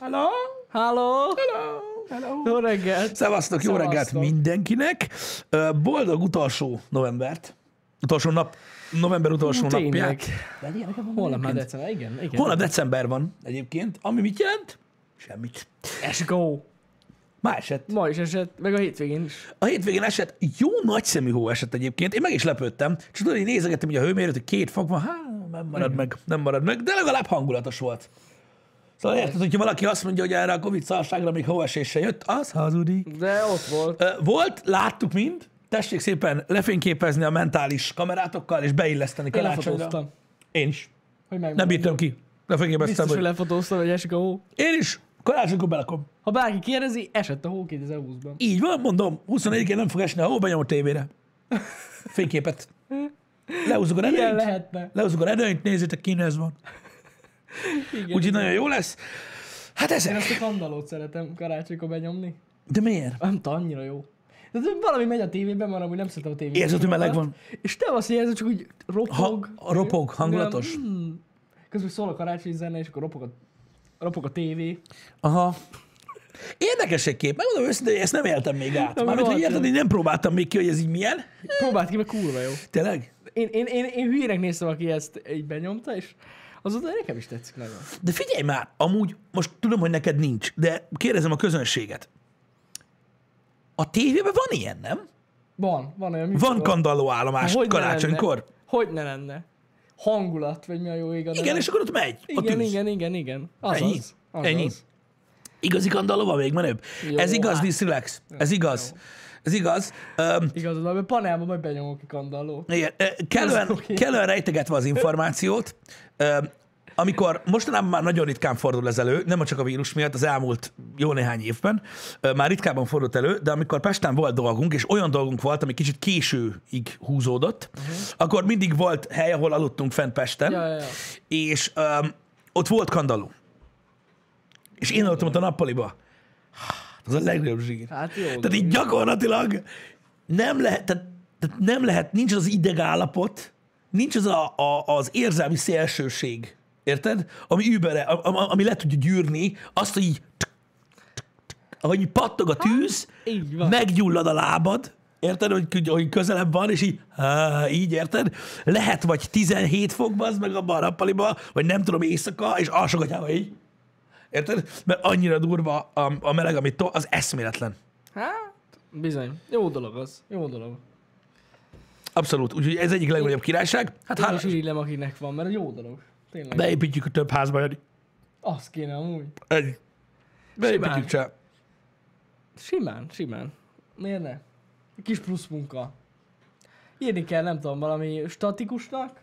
Hello? Halló! Hello? Hello? Jó reggelt! Szevasztok, jó reggelt mindenkinek. Boldog utolsó novembert. Utolsó nap, november utolsó tényleg. napját. De Holnap már december, igen, igen. Holnap december van egyébként, ami mit jelent? Semmit. Esik a hó. Már esett. Ma is esett, meg a hétvégén is. A hétvégén esett, jó nagyszemű hó esett egyébként. Én meg is lepődtem. Csak tudod, én nézegettem hogy a hőmérőt, hogy két fok van, hát nem marad meg, nem marad meg, de legalább hangulatos volt. Szóval érted, hogyha valaki azt mondja, hogy erre a Covid szarságra még hóesés se jött, az hazudik. De ott volt. Volt, láttuk mind, tessék szépen lefényképezni a mentális kamerátokkal, és beilleszteni Én karácsonyra. lefotóztam. Én is. Hogy Nem bírtam ki. Lefényképeztem, Biztos, hogy lefotóztam, hogy esik a hó. Én is. Karácsonykor belakom. Ha bárki kérdezi, esett a hó 2020-ban. Így van, mondom, 24-én nem fog esni a hó, benyom a tévére. Fényképet. Lehúzzuk a Ilyen redőnyt. lehetne. Lehúzzuk a redőnyt, nézzétek, ki ez van. Igen, Úgyhogy nagyon jó lesz. Hát Én ezek. ezt a kandallót szeretem karácsonykor benyomni. De miért? Nem tudom, annyira jó. De valami megy a tévében, mert amúgy nem szeretem a tévében. Érzed, hogy meleg van? És te azt érzed, csak úgy ropog. Ha- ropog, hangulatos? Mm. Közben szól a karácsonyi zene, és akkor ropog a, ropog a tévé. Aha. Érdekes egy kép. Megmondom őszintén, hogy ezt nem éltem még át. Mármint, hogy érted, én nem próbáltam még ki, hogy ez így milyen. Próbált ki, mert kurva jó. Tényleg? Én, én, én, én hülyének néztem, aki ezt így benyomta, és azóta nekem is tetszik nagyon. De figyelj már, amúgy most tudom, hogy neked nincs, de kérdezem a közönséget. A tévében van ilyen, nem? Van, van olyan műsor. Van kandalló állomás Hogy ne karácsonykor? lenne? Hogy ne lenne? Hangulat, vagy mi a jó ég a Igen, és akkor ott megy. a igen, tűz. igen, igen, igen. Azaz, Ennyi. azaz. Ennyi. Igazi kandalló még menőbb. Jó, Ez igaz, hát. Relax. Ez igaz. Ez igaz. Um, Igazad, van, mert panelban majd benyomok ki kandallót. igen, kellően, kellően rejtegetve az információt, amikor mostanában már nagyon ritkán fordul ez elő, nem csak a vírus miatt, az elmúlt jó néhány évben, már ritkábban fordult elő, de amikor Pesten volt dolgunk, és olyan dolgunk volt, ami kicsit későig húzódott, uh-huh. akkor mindig volt hely, ahol aludtunk fent Pesten, Ja, ja, ja. és um, ott volt kandalló. És én aludtam ott a nappaliba. Az a legnagyobb zsír. Hát jó. Tehát így gyakorlatilag nem lehet, tehát, tehát nem lehet, nincs az idegállapot, nincs az a, a, az érzelmi szélsőség, érted? Ami übere, ami le tudja gyűrni azt, hogy így, ahogy pattog a tűz, van. meggyullad a lábad, érted, hogy, hogy közelebb van, és így, á, így érted? Lehet vagy 17 fokban, az meg abban a nappaliba, vagy nem tudom, éjszaka, és alsogatjával így. Érted? Mert annyira durva a, a meleg, amit to, az eszméletlen. Hát, bizony. Jó dolog az. Jó dolog. Abszolút. Úgyhogy ez egyik legnagyobb királyság. Hát Én hála, is irigylem, akinek van, mert jó dolog. Tényleg. beépítjük a több házba, Jani. Az kéne amúgy. Ennyi. Beépítjük Simán. csak. Simán, simán. Miért ne? Egy kis plusz munka. Írni kell, nem tudom, valami statikusnak,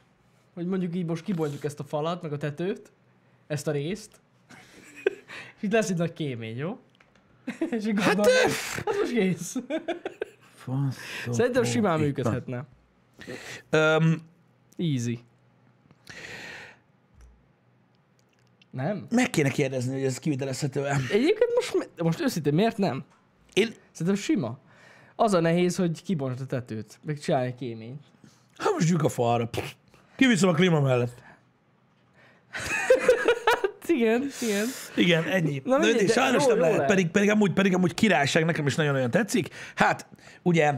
hogy mondjuk így most kibontjuk ezt a falat, meg a tetőt, ezt a részt, és itt lesz egy nagy kémény, jó? és Hát, gondolom, hát most kész. Szerintem simán Itt működhetne. Öm, Easy. Nem? meg kéne kérdezni, hogy ez kivitelezhető-e. Egyébként most, most őszintén miért nem? Én, Szerintem sima. Az a nehéz, hogy kibontod a tetőt, meg csinálj egy kéményt. ha most gyűjük a falra. Kiviszem a klíma mellett. Igen, igen. Igen, ennyi. Na de, mindegy, de de sajnos jó- nem lehet, lehet. pedig, pedig, amúgy, pedig amúgy királyság nekem is nagyon-nagyon tetszik. Hát, ugye,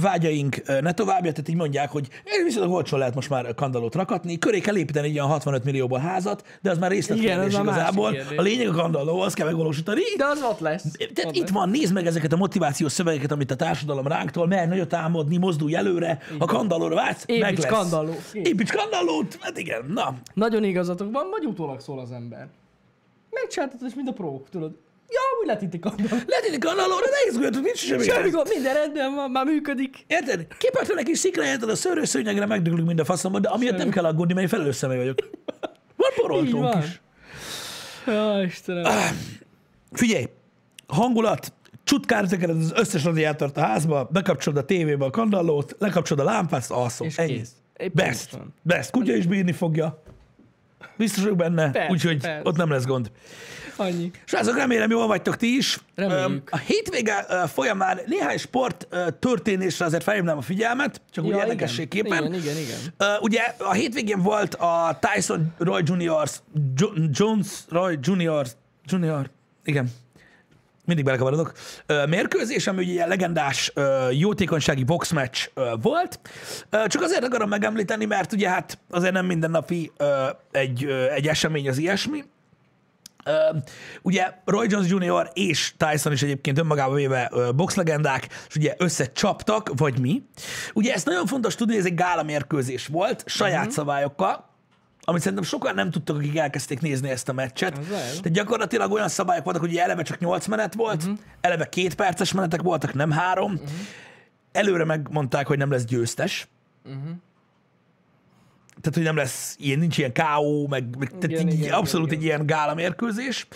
vágyaink ne továbbja, tehát így mondják, hogy viszonylag olcsón lehet most már kandallót rakatni, köré kell építeni egy ilyen 65 millióból házat, de az már Igen, részletkérdés igazából. kérdés. A lényeg a kandalló, azt kell megvalósítani. De az ott lesz. Tehát Ott itt lesz. van, nézd meg ezeket a motivációs szövegeket, amit a társadalom ránktól, merj nagyot álmodni, mozdulj előre, ha kandallóra vágysz, meg lesz. kandalló. Építs kandallót, hát igen, na. Nagyon igazatok van, vagy utólag szól az ember. Megcsináltatod, és mind a prók, tudod. Ja, úgy egy kandalló. Lehet egy kandallóra, ne izguljatok, nincs semmi. Semmi gond. minden rendben van, már működik. Érted? Egy kis szikrájától a szőrőszőnyegre megdöglünk mind a faszomban, de amiatt nem kell aggódni, mert én felelős személy vagyok. Van van. is. Ja, Istenem. Figyelj, hangulat, csutkár tekered az összes radiátort a házba, bekapcsolod a tévébe a kandallót, lekapcsolod a lámpát, alszol. Ennyi. Best. Best. Kutya is bírni fogja. Biztos vagyok benne, úgyhogy ott nem lesz gond. Annyi. Srácok, remélem jól vagytok ti is. Reméljük. A hétvége folyamán néhány sport történésre azért felhívnám a figyelmet, csak úgy Ja, érdekességképpen. Igen, igen, igen. Ugye a hétvégén volt a Tyson Roy Juniors, jo- Jones Roy Juniors Junior, igen. Mindig belekavarodok. Ö, Mérkőzés, ami ugye ilyen legendás jótékonysági boxmatch volt. Csak azért akarom megemlíteni, mert ugye hát azért nem mindennapi egy, egy esemény az ilyesmi. Ugye Roy Jones Jr. és Tyson is egyébként önmagában véve boxlegendák, és ugye összecsaptak, vagy mi. Ugye ezt nagyon fontos tudni, hogy ez egy gála mérkőzés volt, saját uh-huh. szabályokkal, amit szerintem sokan nem tudtak, akik elkezdték nézni ezt a meccset. Tehát gyakorlatilag olyan szabályok voltak, hogy ugye eleve csak 8 menet volt, uh-huh. eleve két perces menetek voltak, nem három. Uh-huh. Előre megmondták, hogy nem lesz győztes. Uh-huh. Tehát, hogy nem lesz ilyen, nincs ilyen KO, meg, meg tehát Igen, így, igen, abszolút igen, egy ilyen gála mérkőzés,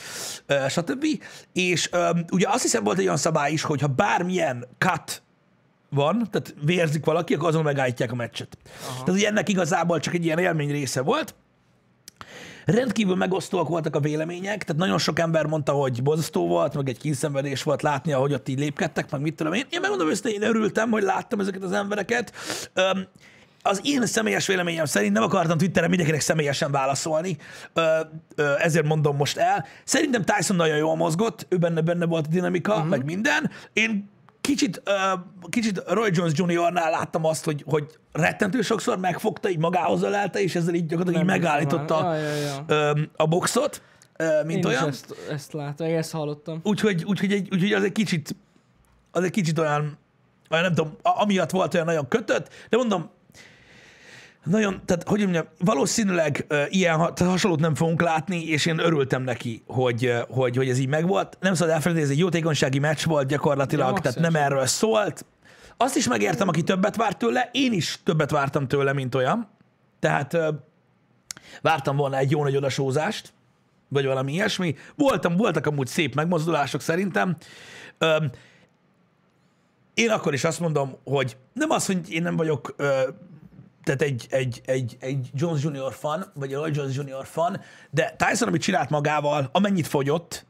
stb. És ö, ugye azt hiszem volt egy olyan szabály is, hogy ha bármilyen cut van, tehát vérzik valaki, akkor azon megállítják a meccset. Aha. Tehát ugye ennek igazából csak egy ilyen élmény része volt. Rendkívül megosztóak voltak a vélemények, tehát nagyon sok ember mondta, hogy borzasztó volt, meg egy kínszenvedés volt látni, ahogy ott így lépkedtek, meg mit tudom én. Én megmondom őszintén, én örültem, hogy láttam ezeket az embereket. Öm, az én személyes véleményem szerint nem akartam Twitteren mindenkinek személyesen válaszolni, ö, ö, ezért mondom most el. Szerintem Tyson nagyon jól mozgott, ő benne, benne volt a dinamika, uh-huh. meg minden. Én kicsit, ö, kicsit Roy Jones Jr.-nál láttam azt, hogy, hogy rettentő sokszor megfogta, így magához ölelte, és ezzel így gyakorlatilag így Nem hiszem megállította. Ja, ja, ja. a boxot, ö, mint Én is olyan. ezt, ezt láttam, ezt hallottam. Úgyhogy, úgyhogy, egy, úgyhogy az egy kicsit, az egy kicsit olyan, olyan nem tudom, amiatt volt olyan nagyon kötött, de mondom, nagyon, tehát hogy mondjam, valószínűleg uh, ilyen tehát hasonlót nem fogunk látni, és én örültem neki, hogy, uh, hogy, hogy ez így megvolt. Nem szabad elfelejteni, ez egy jótékonysági meccs volt gyakorlatilag, Ja, tehát nem maximálisan. erről szólt. Azt is megértem, aki többet várt tőle, én is többet vártam tőle, mint olyan. Tehát uh, vártam volna egy jó nagy odasózást, vagy valami ilyesmi. Voltam, voltak amúgy szép megmozdulások szerintem. Öm, én akkor is azt mondom, hogy nem az, hogy én nem vagyok tehát egy, egy, egy, egy Jones Jr. fan, vagy Roy Jones Jr. fan, de Tyson, amit csinált magával, amennyit fogyott,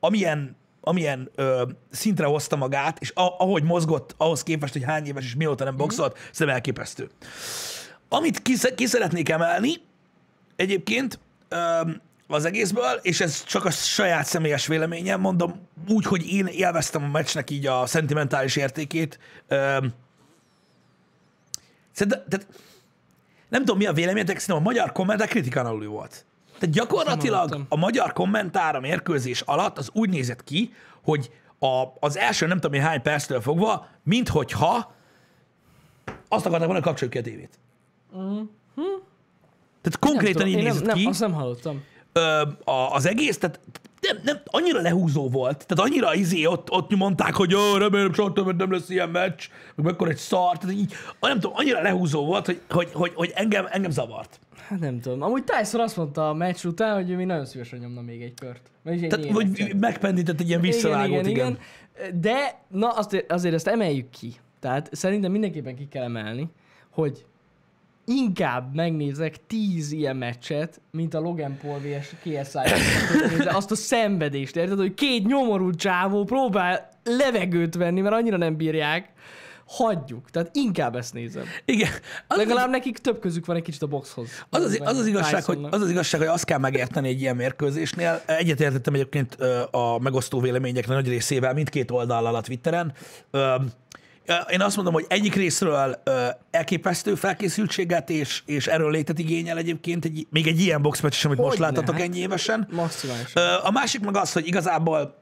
amilyen, amilyen ö, szintre hozta magát, és a, ahogy mozgott ahhoz képest, hogy hány éves és mióta nem boxolt, szerintem elképesztő. Amit ki, ki szeretnék emelni, egyébként öm, az egészből, és ez csak a saját személyes véleményem, mondom úgy, hogy én élveztem a meccsnek így a szentimentális értékét. Öm, Szerintem, tehát nem tudom, mi a véleményetek, szerintem a magyar kommentár kritikán aluli volt. Tehát gyakorlatilag a magyar kommentár a mérkőzés alatt az úgy nézett ki, hogy a, az első nem tudom én hány perctől fogva, minthogyha azt akarták volna, kapcsoljuk ki a tévét. Tehát konkrétan így Én nem, nézett nem, ki azt nem hallottam. ö, a, az egész, tehát nem, nem, annyira lehúzó volt, tehát annyira izé, ott, ott mondták, hogy ó, remélem, soha többet nem lesz ilyen meccs, meg mekkora egy szar, tehát így, nem tudom, annyira lehúzó volt, hogy, hogy, hogy, hogy engem, engem zavart. Hát nem tudom. Amúgy Tyson azt mondta a meccs után, hogy ő még nagyon szívesen nyomna még egy kört. Egy Tehát, vagy megpendített egy ilyen visszavágót, igen. igen, igen. De, na azért, azért ezt emeljük ki. Tehát szerintem mindenképpen ki kell emelni, hogy inkább megnézek tíz ilyen meccset, mint a Logan Paul vs. KSI. azt a szenvedést, érted? Hogy két nyomorult csávó próbál levegőt venni, mert annyira nem bírják. Hagyjuk. Tehát inkább ezt nézem. igen. Az, Legalább nekik több közük van egy kicsit a boxhoz. az, az, az, az, igazság, hogy, az az igazság, hogy azt kell megérteni egy ilyen mérkőzésnél. Egyetértettem egyébként a megosztó vélemények nagy részével mindkét oldallal a Twitteren. Én azt mondom, hogy egyik részről elképesztő felkészültséget és, és erőnlétet igényel egyébként egy, még egy ilyen boxmeccs is, amit most Hogyne, láttatok ennyi évesen. Maximálisan. A másik meg az, hogy igazából,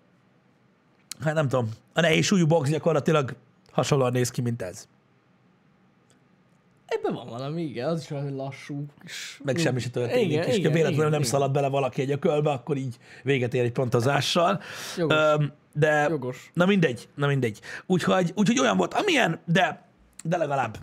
hát nem tudom, a nehéz súlyú box gyakorlatilag hasonlóan néz ki, mint ez. Ebben van valami, igen, az is olyan lassú. És... Meg semmi se történik. Igen, és igen, véletlenül igen, nem igen. szalad bele valaki egy ökölbe, akkor így véget ér egy pontozással. Jogos. Öm, de, Jogos. na mindegy, na mindegy. Úgyhogy, úgyhogy olyan volt, amilyen, de, de legalább,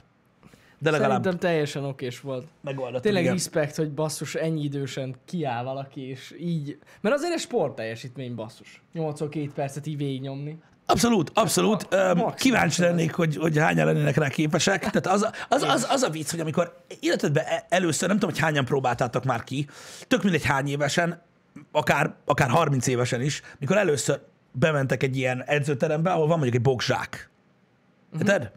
de legalább Szerintem teljesen okés volt. megoldott. Tényleg igen. respekt, hogy basszus ennyi idősen kiáll valaki, és így... Mert azért egy sport teljesítmény basszus. 82 percet így végignyomni. Abszolút, abszolút. a- Kíváncsi lennék, hogy, hogy hányan lennének rá képesek. Tehát az, az, az, az a vicc, hogy amikor életedben e- először, nem tudom, hogy hányan próbáltátok már ki, tök mindegy hány évesen, akár, akár 30 évesen is, mikor először bementek egy ilyen edzőterembe, ahol van mondjuk egy bogzsák. Érted?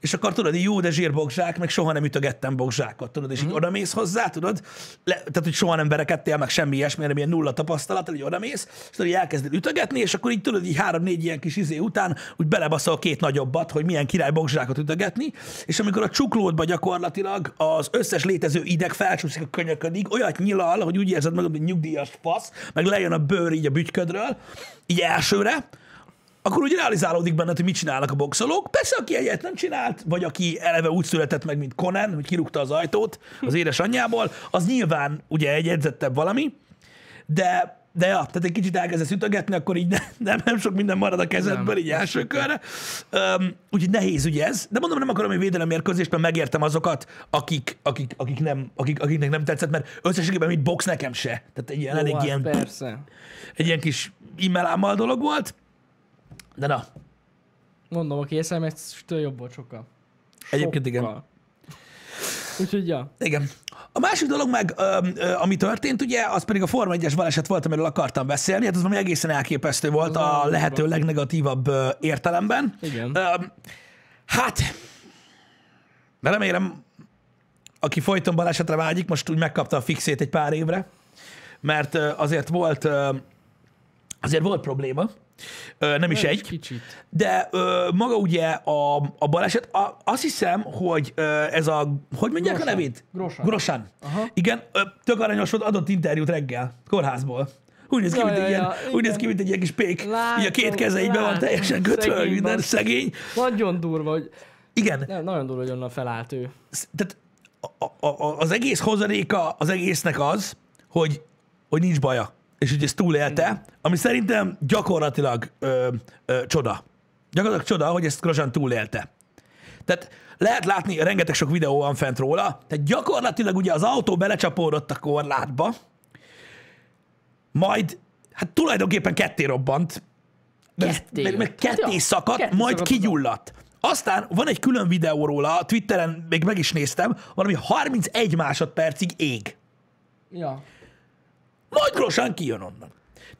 És akkor tudod, jó, de zsírbogzsák, meg soha nem ütögettem bogzsákot, tudod, és így Mhm. odamész hozzá, tudod, Le, tehát, hogy soha nem verekedtél, meg semmi ilyesmi, hanem ilyen nulla tapasztalat, hogy odamész, és tudod, így elkezded ütögetni, és akkor így tudod, így három-négy ilyen kis izé után úgy belebaszol két nagyobbat, hogy milyen király bogzsákot ütögetni, és amikor a csuklódba gyakorlatilag az összes létező ideg felcsúszik a könyöködig, olyat nyilal, hogy úgy érzed magad, mint nyugdíjas fasz, meg lejön a bőr így a bütyködről, így elsőre, akkor úgy realizálódik benned, hogy mit csinálnak a boxolók. Persze, aki egyet nem csinált, vagy aki eleve úgy született meg, mint Conan, hogy kirúgta az ajtót az édesanyjából, az nyilván ugye egy edzettebb valami, de, de ja, tehát egy kicsit elkezdesz ütögetni, akkor így ne, nem, nem sok minden marad a kezedből, Nem, így első körre. Um, úgyhogy nehéz ugye ez, de mondom, nem akarom egy védelemérkőzést, mert megértem azokat, akik, akik, akik nem, akik, akiknek nem tetszett, mert összességében mit box nekem se. Tehát egy ilyen, Jó, elég hát ilyen, Persze. egy ilyen kis immelámmal dolog volt. De na, Mondom, aki SMS-től jobb volt sokkal. Egyébként igen. Sokkal. Úgyhogy ja. Igen. A másik dolog meg, ö, ö, ami történt, ugye, az pedig a Forma 1-es baleset volt, amiről akartam beszélni. Hát az valami egészen elképesztő volt a lehető legnegatívabb ö, értelemben. Igen. Ö, hát, de remélem, aki folyton balesetre vágyik, most úgy megkapta a fixét egy pár évre, mert azért volt, azért volt probléma. Ö, nem is egy. Kicsit. De ö, maga ugye a, a baleset, a, azt hiszem, hogy ö, ez a, hogy mondják Grosan. a nevét? Grosan. Grosan. Aha. Igen, ö, tök aranyos volt, adott interjút reggel, kórházból. Úgy néz ki, mint egy ilyen, ja, úgy néz ki, mint egy ilyen kis pék. Látom, így a két keze így be van teljesen kötve, minden szegény. Nagyon durva, hogy... Igen, Nem, nagyon durva, hogy onnan felállt ő. tehát a, a, a, az egész hozadéka az egésznek az, hogy, hogy nincs baja, és hogy ezt túlélte, ami szerintem gyakorlatilag ö, ö, csoda. Gyakorlatilag csoda, hogy ezt Grozsán túlélte. Tehát lehet látni, rengeteg sok videó van fent róla, tehát gyakorlatilag ugye az autó belecsapódott a korlátba, majd, hát tulajdonképpen ketté robbant, Ketté meg, meg jött. ketté Ja, szakadt, ketté majd szakadt kigyulladt. Aztán van egy külön videó róla, Twitteren még meg is néztem, valami 31 másodpercig ég. Ja. Majd gyorsan kijön onnan.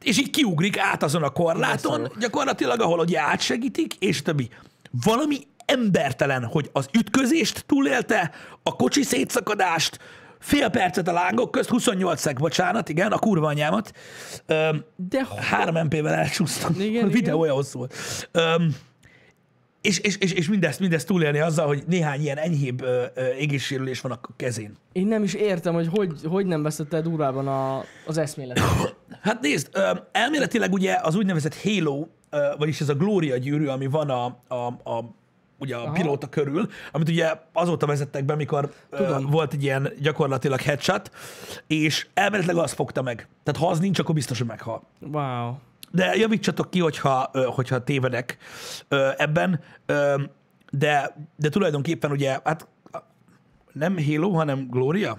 És így kiugrik át azon a korláton, Beszarok. gyakorlatilag, ahol ugye átsegítik, és többi. Valami embertelen, hogy az ütközést túlélte, a kocsi szétszakadást, fél percet a lángok közt, 28 szeg, bocsánat, igen, a kurva anyámat. Öm, De 3 MP-vel elcsúsztam. Igen, a videó igen. olyan hosszú volt. Öm, és, és, és, és mindezt, mindezt túlélni azzal, hogy néhány ilyen enyhébb ö, ö, égéssérülés van a kezén. Én nem is értem, hogy hogy, hogy nem veszette durvában a, az eszmélet. Hát nézd, ö, elméletileg ugye az úgynevezett Halo, ö, vagyis ez a Gloria gyűrű, ami van a, a, a ugye a Aha. pilóta körül, amit ugye azóta vezettek be, mikor ö, Tudom. volt egy ilyen gyakorlatilag headshot, és elméletileg az fogta meg. Tehát ha az nincs, akkor biztos, hogy meghal. Wow. De javítsatok ki, hogyha, hogyha tévedek ebben, de, de tulajdonképpen ugye, hát nem Halo, hanem Gloria.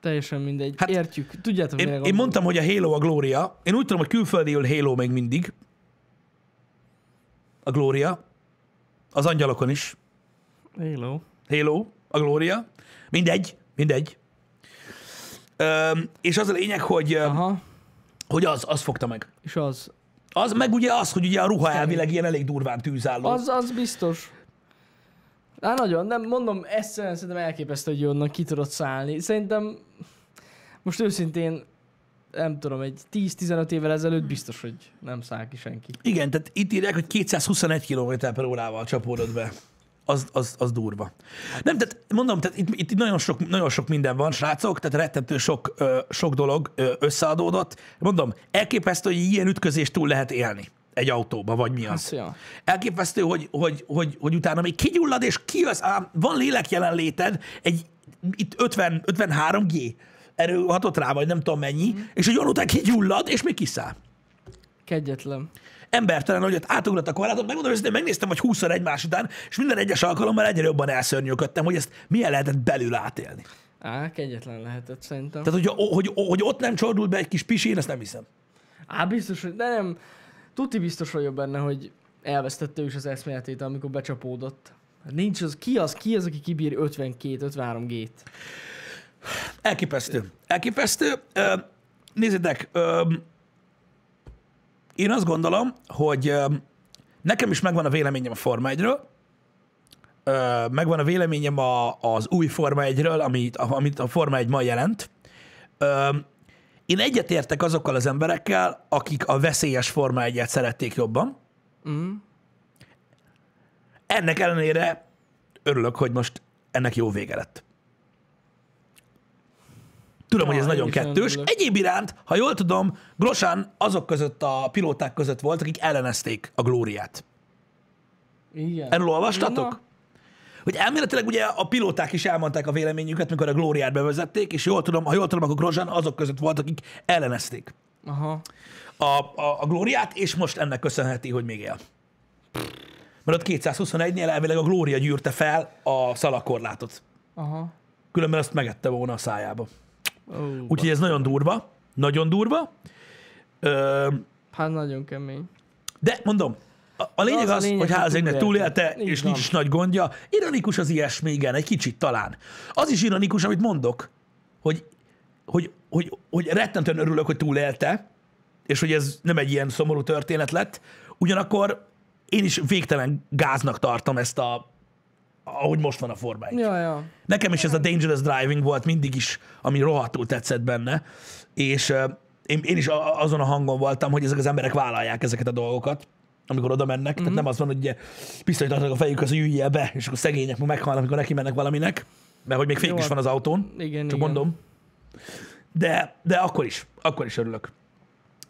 Teljesen mindegy. Hát, Értjük. Tudjátok, Én, én mondtam, hogy a Halo a Gloria. Én úgy tudom, hogy külföldiül Halo még mindig. A Gloria. Az angyalokon is. Hello. Halo, a Gloria. Mindegy, mindegy. Öm, és az a lényeg, hogy, Aha. hogy az, az fogta meg. És az. Az meg ugye az, hogy ugye a ruha elvileg ilyen elég durván tűzálló. Az, az biztos. Hát nagyon, nem mondom, ezt szerintem elképesztő, hogy onnan ki tudott szállni. Szerintem most őszintén nem tudom, egy 10-15 évvel ezelőtt biztos, hogy nem száll ki senki. Igen, tehát itt írják, hogy 221 km per órával csapódott be. Az, az, az durva. Nem, tehát mondom, tehát itt, itt nagyon, sok, nagyon sok minden van, srácok, tehát rettentő sok, ö, sok dolog ö, összeadódott. Mondom, elképesztő, hogy ilyen ütközést túl lehet élni egy autóba, vagy mi az. Hát. Elképesztő, hogy, hogy, hogy, hogy utána még kigyullad, és kijössz, ám van lélek jelenléted, egy itt 50, 53 G erő hatott rá, vagy nem tudom mennyi, és hogy után kigyullad, és még kiszáll Kegyetlen. Embertelen, hogy ott átugrott a korlátot, megmondom őszintén, megnéztem, hogy 20 egymás után, és minden egyes alkalommal egyre jobban elszörnyűködtem, hogy ezt milyen lehetett belül átélni. Á, kegyetlen lehetett szerintem. Tehát, hogy, hogy, hogy ott nem csordult be egy kis pisi, én ezt nem hiszem. Á, biztos, hogy de nem. Tuti biztos vagyok benne, hogy elvesztette ő is az eszméletét, amikor becsapódott. Nincs az, ki az, ki az, aki kibír 52-53 gét? Elképesztő. Elképesztő. Nézzétek, én azt gondolom, hogy nekem is megvan a véleményem a Forma 1-ről, ö, megvan a véleményem a, az új Forma 1-ről, amit, amit a Forma 1 ma jelent. Én egyetértek azokkal az emberekkel, akik a veszélyes Forma 1-et szerették jobban. Mm. Ennek ellenére örülök, hogy most ennek jó vége lett. Tudom, Ja, hogy ez nagyon kettős. örülök. Egyéb iránt, ha jól tudom, Grosán azok között a pilóták között volt, akik ellenezték a glóriát. Igen. Erről olvastatok? Na, Hogy elméletileg ugye a pilóták is elmondták a véleményüket, mikor a glóriát bevezették, és jól tudom, ha jól tudom, akkor Grosjean azok között volt, akik ellenezték Aha. a, a, a glóriát, és most ennek köszönheti, hogy még él. Mert ott 221-nél elvileg a glória gyűrte fel a szalakorlátot. Aha. Különben azt megette volna a szájába. Ó, Úgyhogy ez nagyon durva. Nagyon durva. Ö, Hát nagyon kemény. de mondom, a, a lényeg Az az, a lényeg, hogy hogy ház égnek túlélte. és van. nincs is nagy gondja. Ironikus az ilyesmi, igen, egy kicsit talán. Az is ironikus, amit mondok, hogy, hogy, hogy, hogy rettentően örülök, hogy túlélte, és hogy ez nem egy ilyen szomorú történet lett. Ugyanakkor én is végtelen gáznak tartom ezt a, ahogy most van a formány. Ja, ja. Nekem is ez a dangerous driving volt mindig is, ami rohadtul tetszett benne, és uh, én, én is a- azon a hangon voltam, hogy ezek az emberek vállalják ezeket a dolgokat, amikor oda mennek. Mm-hmm. Tehát nem az van, hogy ugye pisztolyt adnak a fejükhez, hogy üljél be, és akkor szegények meg meghalnak, amikor neki mennek valaminek, mert hogy még fék Jó, is van az autón, Igen, csak igen. mondom. De, de akkor is, akkor is örülök.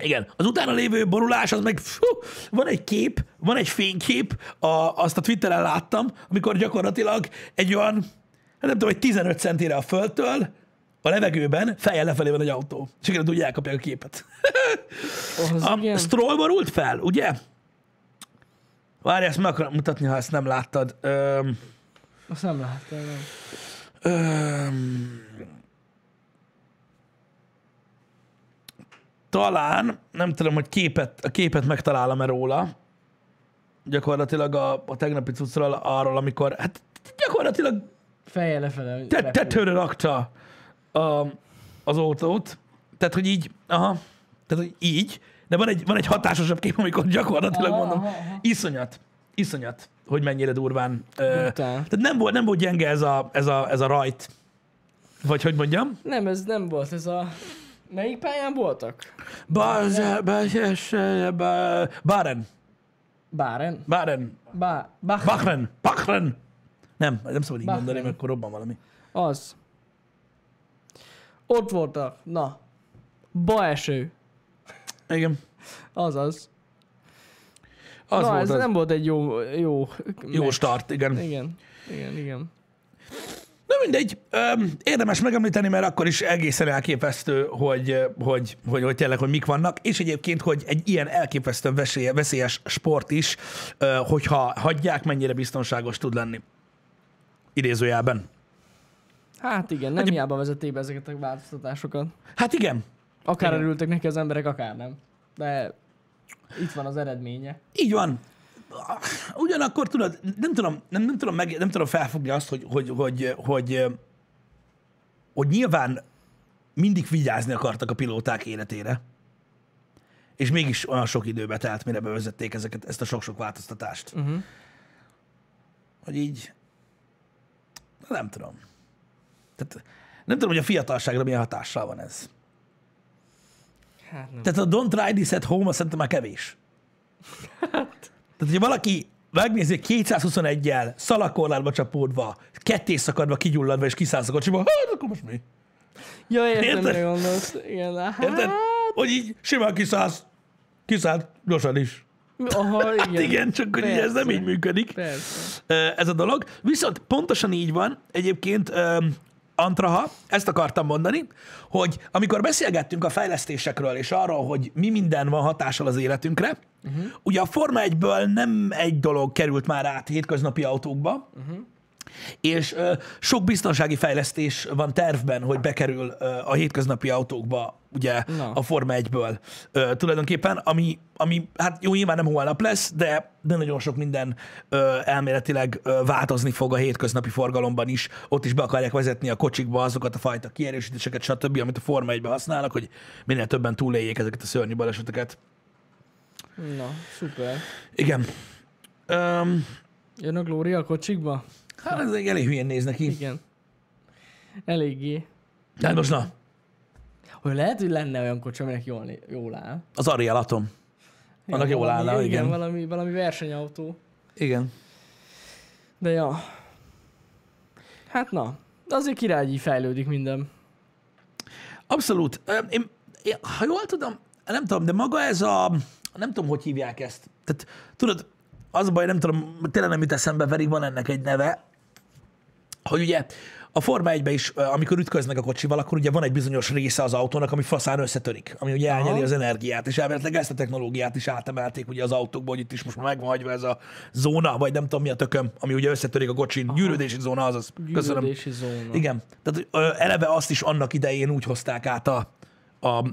Igen, az utána lévő borulás, az meg, fú, van egy kép, van egy fénykép, a, azt a Twitteren láttam, amikor gyakorlatilag egy olyan, hát nem tudom, egy 15 centire a földtől, a levegőben, fejjel lefelé van egy autó. És igen, úgy elkapják a képet. Az A igen. Stroll borult fel, ugye? Várj, ezt meg akarom mutatni, ha ezt nem láttad. Öm, Azt nem láttam. Nem. öm, talán, nem tudom, hogy képet, a képet megtalálom-e róla, gyakorlatilag a, a tegnapi cuccról arról, amikor, hát gyakorlatilag Feje lefele. te, tetőre rakta a, az autót, tehát, hogy így, aha, tehát, hogy így, de van egy, van egy hatásosabb kép, amikor gyakorlatilag Aha, mondom, aha, aha. iszonyat, iszonyat, hogy mennyire durván. Ö, tehát nem volt, nem volt gyenge ez a, ez a, ez a rajt, vagy hogy mondjam? Nem, ez nem volt, ez a... Melyik pályán voltak? Báren? Baren, Bá... Bach... Bachren, Bachren. Nem, nem szabad így Bachren. mondani, mert akkor robban valami. Az. Ott voltak. Na. Baeső. Igen, Azaz. az Na, volt ez az. nem volt egy jó... Jó, Jó start, igen. Igen. Igen, igen. Na mindegy, érdemes megemlíteni, mert akkor is egészen elképesztő, hogy, hogy, hogy, hogy tényleg, hogy mik vannak, és egyébként, hogy egy ilyen elképesztően veszélye- veszélyes sport is, hogyha hagyják, mennyire biztonságos tud lenni. Idézőjelben. Hát igen, nem hiába vezették be ezeket a változtatásokat. Hát igen, Akár Igen. örültek neki az emberek, akár nem. De itt van az eredménye. így van. Ugyanakkor tudod, nem tudom, nem, nem tudom, meg, nem tudom felfogni azt, hogy, hogy, hogy, hogy, hogy nyilván mindig vigyázni akartak a pilóták életére, és mégis olyan sok időbe telt, mire bevezették ezeket, ezt a sok-sok változtatást. Uh-huh. Hogy így, nem tudom. Tehát, nem tudom, hogy a fiatalságra milyen hatással van ez. Hát nem. Tehát a don't try this at home, azt szerintem már kevés. Tehát, hogyha valaki megnézi 221-jel, szalakorlátba csapódva, ketté szakadva, kigyulladva és kiszállsz a kocsiba, hát akkor most mi? Ja, értem, Érted? gondolsz. Igen, hát... Érted? Hogy így simán kiszállsz, kiszállt gyorsan is. Aha, igen. Hát igen, csak hogy ez nem így működik. Persze. Ez a dolog. Viszont pontosan így van egyébként Antraha, ezt akartam mondani, hogy amikor beszélgettünk a fejlesztésekről és arról, hogy mi minden van hatással az életünkre, uh-huh. ugye a Forma 1-ből nem egy dolog került már át hétköznapi autókba, uh-huh. És ö, sok biztonsági fejlesztés van tervben, hogy bekerül ö, a hétköznapi autókba ugye Na. a Forma 1-ből ö, tulajdonképpen, ami, ami hát jó, nyilván nem holnap lesz, de, de nagyon sok minden ö, elméletileg ö, változni fog a hétköznapi forgalomban is. Ott is be akarják vezetni a kocsikba azokat a fajta kierősítéseket, stb., amit a Forma 1-ben használnak, hogy minél többen túléljék ezeket a szörnyű baleseteket. Na, szuper. Igen. Öm, Jön a Glória a kocsikba? Hát ez egy elég hülyén néz neki. Igen. Eléggé. Hát most na, Hogy lehet, hogy lenne olyan kocsi, aminek jól, jól áll. az Ariel Atom. Annak jól állna, igen. Valami, valami versenyautó. Igen. De ja. Hát na. Azért királyi fejlődik minden. Abszolút. Én, én, ha jól tudom, nem tudom, de maga ez a, nem tudom, hogy hívják ezt. Tehát tudod, az a baj, nem tudom, tényleg nem jut eszembe, pedig van ennek egy neve, hogy ugye a Forma 1 is, amikor ütköznek a kocsival, akkor ugye van egy bizonyos része az autónak, ami faszán összetörik, ami ugye elnyeli Aha. az energiát, és elméletileg ezt a technológiát is átemelték ugye az autókból, hogy itt is most már meg van hagyva ez a zóna, vagy nem tudom mi a tököm, ami ugye összetörik a kocsin, gyűrődési zóna, azaz. Köszönöm. Gyűrődési zóna. Igen. Tehát ö, eleve azt is annak idején úgy hozták át a, a,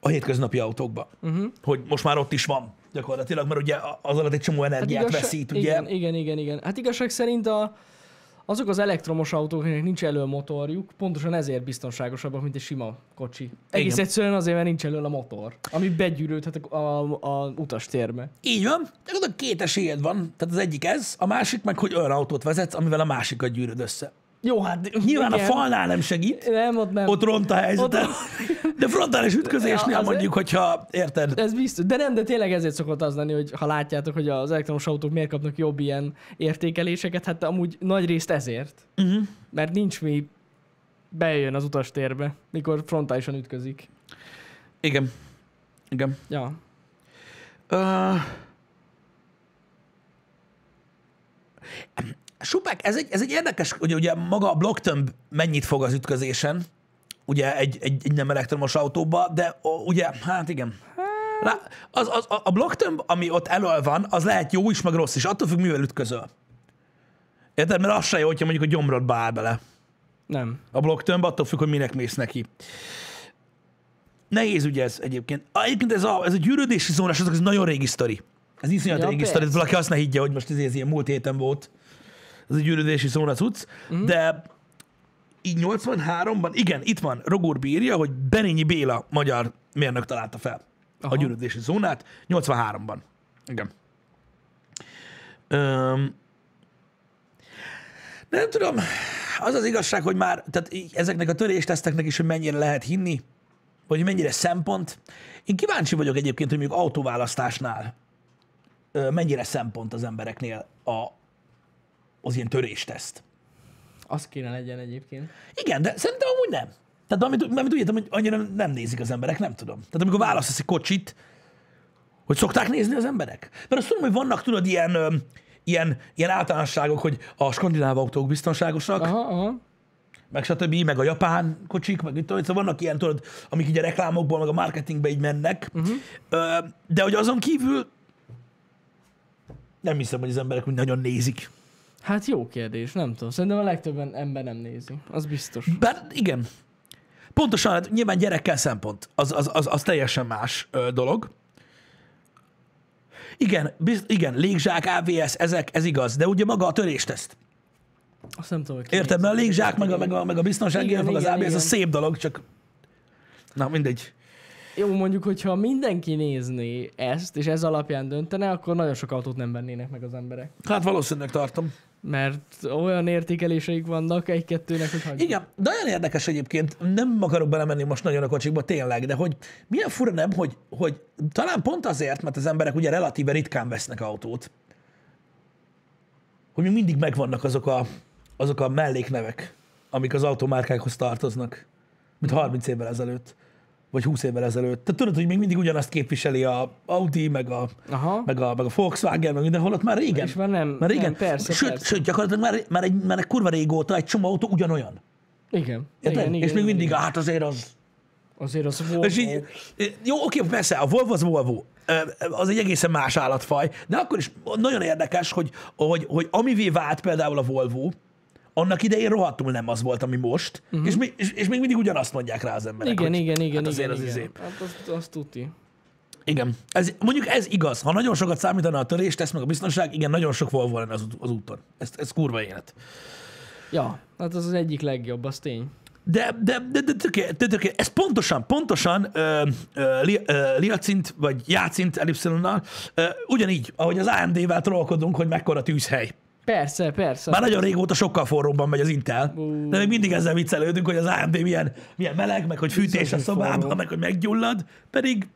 a hétköznapi autókba, uh-huh. hogy most már ott is van gyakorlatilag, mert ugye az alatt egy csomó energiát hát veszít, ugye? Igen, igen, igen, igen. Hát igazság szerint a, azok az elektromos autók, akiknek nincs elő a motorjuk, pontosan ezért biztonságosabbak, mint egy sima kocsi. Egész Igen. egyszerűen azért, mert nincs elő a motor, ami begyűrődhet a, a, a utastérbe. Így van, gyakorlatilag két esélyed van, tehát az egyik ez, a másik meg, hogy olyan autót vezetsz, amivel a másikat gyűröd össze. Jó, hát Nyilván igen. a falnál nem segít, Nem, ott nem. ott ront a helyzetet, Ott- de frontális ütközésnél Az- mondjuk, hogyha érted, Ez biztos. De nem, de tényleg ezért szokott az lenni, hogy ha látjátok, hogy az elektromos autók miért kapnak jobb ilyen értékeléseket, hát amúgy nagy részt ezért. uh-huh. Mert nincs mi bejön az utastérbe, mikor frontálisan ütközik. igen, igen. Ja. Uh, Supák, ez egy, ez egy érdekes, hogy ugye maga a blokktömb mennyit fog az ütközésen, ugye egy, egy, egy nem elektromos autóba, de o, ugye, hát igen. Lá, az, az, a- blokktömb, ami ott elől van, az lehet jó is, meg rossz is, attól függ, mivel ütközöl. Érted? Mert az se jó, hogyha mondjuk a gyomrodba áll bele Nem. a blokktömb, attól függ, hogy minek mész neki. Nehéz ugye ez egyébként. Egyébként ez a, ez a gyűrődési zónás, ez nagyon régi sztori. Ez iszonyat Ja, régi sztori. Valaki azt ne higgye, hogy most ez, ez ilyen múlt héten volt. Ez a gyűrődési zóna cucc. Mm. De így 83-ban, igen, itt van, Rogor bírja, hogy Benényi Béla magyar mérnök találta fel Aha. A gyűrődési zónát 83-ban. Igen. Öm, nem tudom, az az igazság, hogy már, tehát ezeknek a törésteszteknek is, hogy mennyire lehet hinni, vagy mennyire szempont. Én kíváncsi vagyok egyébként, hogy mondjuk autóválasztásnál mennyire szempont az embereknél a, az ilyen törésteszt. Az kéne legyen egyébként. Igen, de szerintem amúgy nem. Tehát amit, amit úgy értem, hogy annyira nem nézik az emberek, nem tudom. Tehát amikor választasz egy kocsit, hogy szokták nézni az emberek? Mert azt tudom, hogy vannak, tudod, ilyen, ilyen, ilyen általánosságok, hogy a skandináv autók biztonságosak, Aha, aha. meg stb., meg a japán kocsik, meg én, szóval vannak ilyen, tudod, amik így a reklámokból, meg a marketingbe így mennek, uh-huh. de hogy azon kívül nem hiszem, hogy az emberek úgy nagyon nézik. Hát jó kérdés, nem tudom. Szerintem a legtöbben ember nem nézi. Az biztos. Bár igen, pontosan, hát nyilván gyerekkel szempont, az, az, az, az teljesen más ö, dolog. Igen, biz, igen, légzsák, AVS, ezek, ez igaz, de ugye maga a törésteszt. Azt nem tudom, hogy Érted, mert a légzsák, meg a, meg a, meg a biztonsági, Igen, meg az ABS, igen. az szép dolog, csak na mindegy. Jó, mondjuk, hogyha mindenki nézné ezt, és ez alapján döntene, akkor nagyon sok autót nem vennének meg az emberek. Hát valószínűleg tartom. Mert olyan értékeléseik vannak egy-kettőnek, hogy hagyjuk. Igen, de olyan érdekes egyébként, nem akarok belemenni most nagyon a kocsikba, tényleg, de hogy milyen fura nem, hogy, hogy talán pont azért, mert az emberek ugye relatíve ritkán vesznek autót, hogy még mindig megvannak azok a, azok a melléknevek, amik az automárkákhoz tartoznak, mint 30 évvel ezelőtt, vagy 20 évvel ezelőtt. Tehát tudod, hogy még mindig ugyanazt képviseli a Audi, meg a, Aha. meg a, meg a Volkswagen, meg mindenhol, ott már régen. És már nem- Már régen. nem, persze, sőt, persze. sőt, gyakorlatilag már, már, egy, már egy kurva régóta egy csomó autó ugyanolyan. Igen. Érted? igen, igen, és még mindig, igen. hát azért az... Azért az Volvo. És így, jó, oké, persze, a Volvo az Volvo. Az egy egészen más állatfaj, de akkor is nagyon érdekes, hogy, hogy, hogy amivé vált például a Volvo, annak idején rohadtul nem az volt, ami most, uh-huh. és, mi- és, és még mindig ugyanazt mondják rá az emberek. Igen, hogy, igen, igen, hát azért igen, az igen. izé. Hát azt, azt tuti. Igen. Ez, mondjuk ez igaz. Ha nagyon sokat számítana a törés, tesz meg a biztonság, igen, nagyon sok Volvo lenne az, az úton. Ez, ez kurva élet. Ja, hát az az egyik legjobb, az tény. De, de, de, de, töké, de töké, ez pontosan, pontosan ö, ö, li, ö, liacint, vagy jácint ellipszilonnal, ö, ugyanígy, ahogy az AMD-vel trollkodunk, hogy mekkora tűzhely. Persze, persze. Már nagyon régóta sokkal forróbban megy az Intel, Ú. de még mindig ezzel viccelődünk, hogy az AMD milyen, milyen meleg, meg hogy fűtés a szobában, forró. meg hogy meggyullad, pedig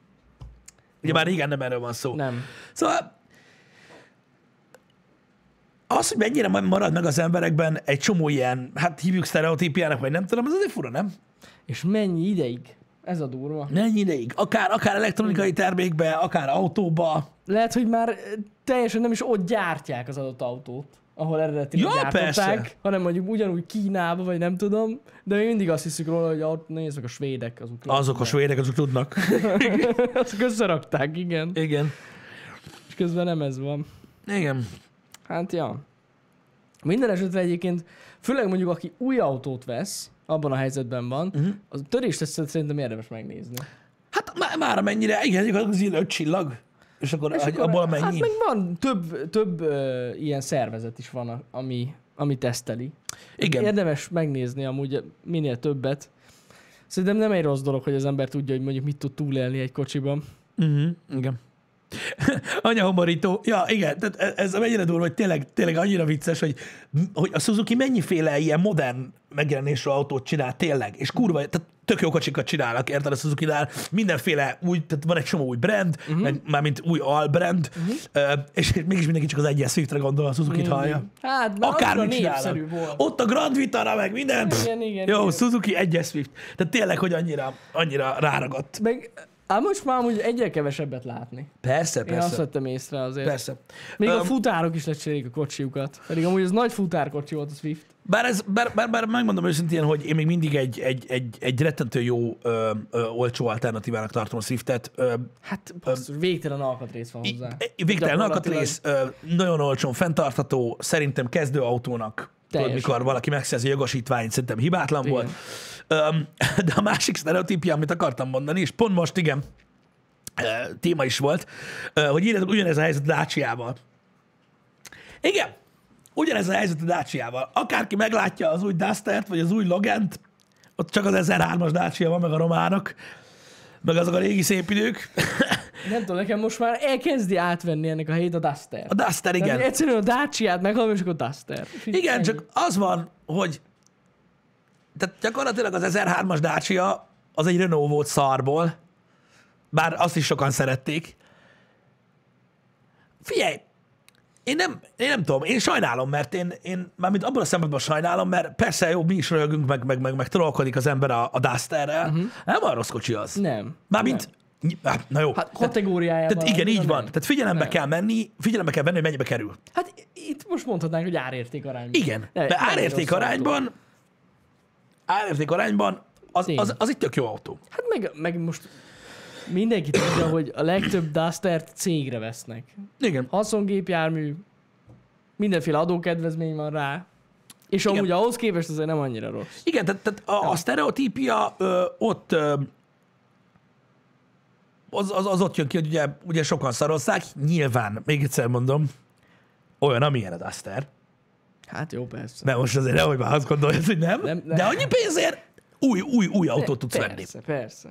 ugye már régen nem erről van szó. Nem. Szóval az, hogy mennyire marad meg az emberekben egy csomó ilyen, hát hívjuk sztereotípiának, vagy nem tudom, ez azért fura, nem? És mennyi ideig? Ez a durva. Mennyi ideig? Akár, akár elektronikai termékbe, akár autóba. Lehet, hogy már eh, teljesen nem is ott gyártják az adott autót, ahol eredetileg Ja, gyártották, persze. hanem mondjuk ugyanúgy Kínába, vagy nem tudom, de még mindig azt hiszük róla, hogy ott nézzük a svédek, azok Azok a svédek, azok tudnak. Azok összerakták, igen. Igen. És közben nem ez van. Igen. Hát ja. Minden esetre egyébként, főleg mondjuk aki új autót vesz, abban a helyzetben van, Mhm. uh-huh. az törést szerintem érdemes megnézni. Hát má- már amennyire, igen, az ilyen öt csillag. És akkor, és akkor- abból Hát mennyi? meg van több, több uh, ilyen szervezet is van, a- ami, ami teszteli. Igen. Érdemes megnézni amúgy minél többet. Szerintem nem egy rossz dolog, hogy az ember tudja, hogy mondjuk mit tud túlélni egy kocsiban. Uh-huh. Igen. Anya homorító. Ja, igen, tehát e- ez mennyire durva, hogy tényleg, tényleg annyira vicces, hogy, hogy a Suzuki mennyiféle ilyen modern megjelenésű autót csinál tényleg, és kurva, tehát tök jó kocsikat csinálnak, érted a suzuki -nál. mindenféle új, tehát van egy csomó új brand, uh-huh. meg, mármint új albrand, uh-huh. és mégis mindenki csak az egyes Swiftre gondol, a Suzuki-t hallja. Hát, Akármit csinálnak. volt. Ott a Grand Vitara, meg minden. Igen, igen, Jó, igen. Suzuki egyes Swift. Tehát tényleg, hogy annyira, annyira ráragadt. Meg, ám most már amúgy egyre kevesebbet látni. Persze, Én azt persze. vettem észre azért. Persze. Még a Öm, futárok is lecserélik a kocsiukat. Pedig amúgy ez nagy futárkocsi volt a Swift. Bár, ez, bár, bár, bár megmondom őszintén, hogy én még mindig egy, egy, egy, egy rettentő jó ö, ö, olcsó alternatívának tartom a Swiftet. Ö, Hát basszus, végtelen alkatrész van hozzá. végtelen alkatrész, ö, nagyon olcsón fenntartható, szerintem kezdőautónak, tudod, Teljesen. mikor valaki megszerzi a jogosítványt, szerintem hibátlan Igen. volt. De a másik sztereotípia, amit akartam mondani, és pont most igen, téma is volt, hogy írjátok ugyanez a helyzet a Dacia-val. Igen, ugyanez a helyzet a Dacia-val. Akárki meglátja az új Dustert, vagy az új Logant, ott csak az 1003-as Dacia van, meg a románok, meg azok a régi szép idők. Nem tudom, nekem most már elkezdi átvenni ennek a helyét a Duster. A Duster, igen. Tehát egyszerűen a Dacia-t meghallom, és akkor Duster. És Igen, ennyi. csak az van, hogy tehát gyakorlatilag az 1003-as Dacia az egy Renault volt szarból, bár azt is sokan szerették. Figyelj, én nem, én nem tudom, én sajnálom, mert én, én mármint abban a szempontból sajnálom, mert persze jó, mi is röhögünk, meg, meg, meg, meg trollkodik az ember a, a Dusterrel, uh-huh. nem a rossz kocsi az. Nem. Mármint, hát, na jó. Hát kategóriájában. tehát igen, így nem. van. Tehát figyelembe Nem. kell menni, figyelembe kell venni, hogy mennyibe kerül. Hát itt most mondhatnánk, hogy árérték arányban. Igen, de nem árérték autó. arányban, árérték arányban az, az, az egy tök jó autó. Hát meg, meg most mindenki tudja, hogy a legtöbb Dustert cégre vesznek. Igen. Haszongépjármű, mindenféle adókedvezmény van rá, és Igen. amúgy ahhoz képest azért nem annyira rossz. Igen, tehát, tehát a, a sztereotípia ö, ott ö, az, az, az ott jön ki, hogy ugye, ugye sokan szarozzák. Nyilván, még egyszer mondom, olyan, amilyen a Duster. Hát jó, persze. Mert most azért nehogy már azt gondolod, hogy nem. Nem, nem. De annyi pénzért új, új, új autót tudsz venni. persze, persze.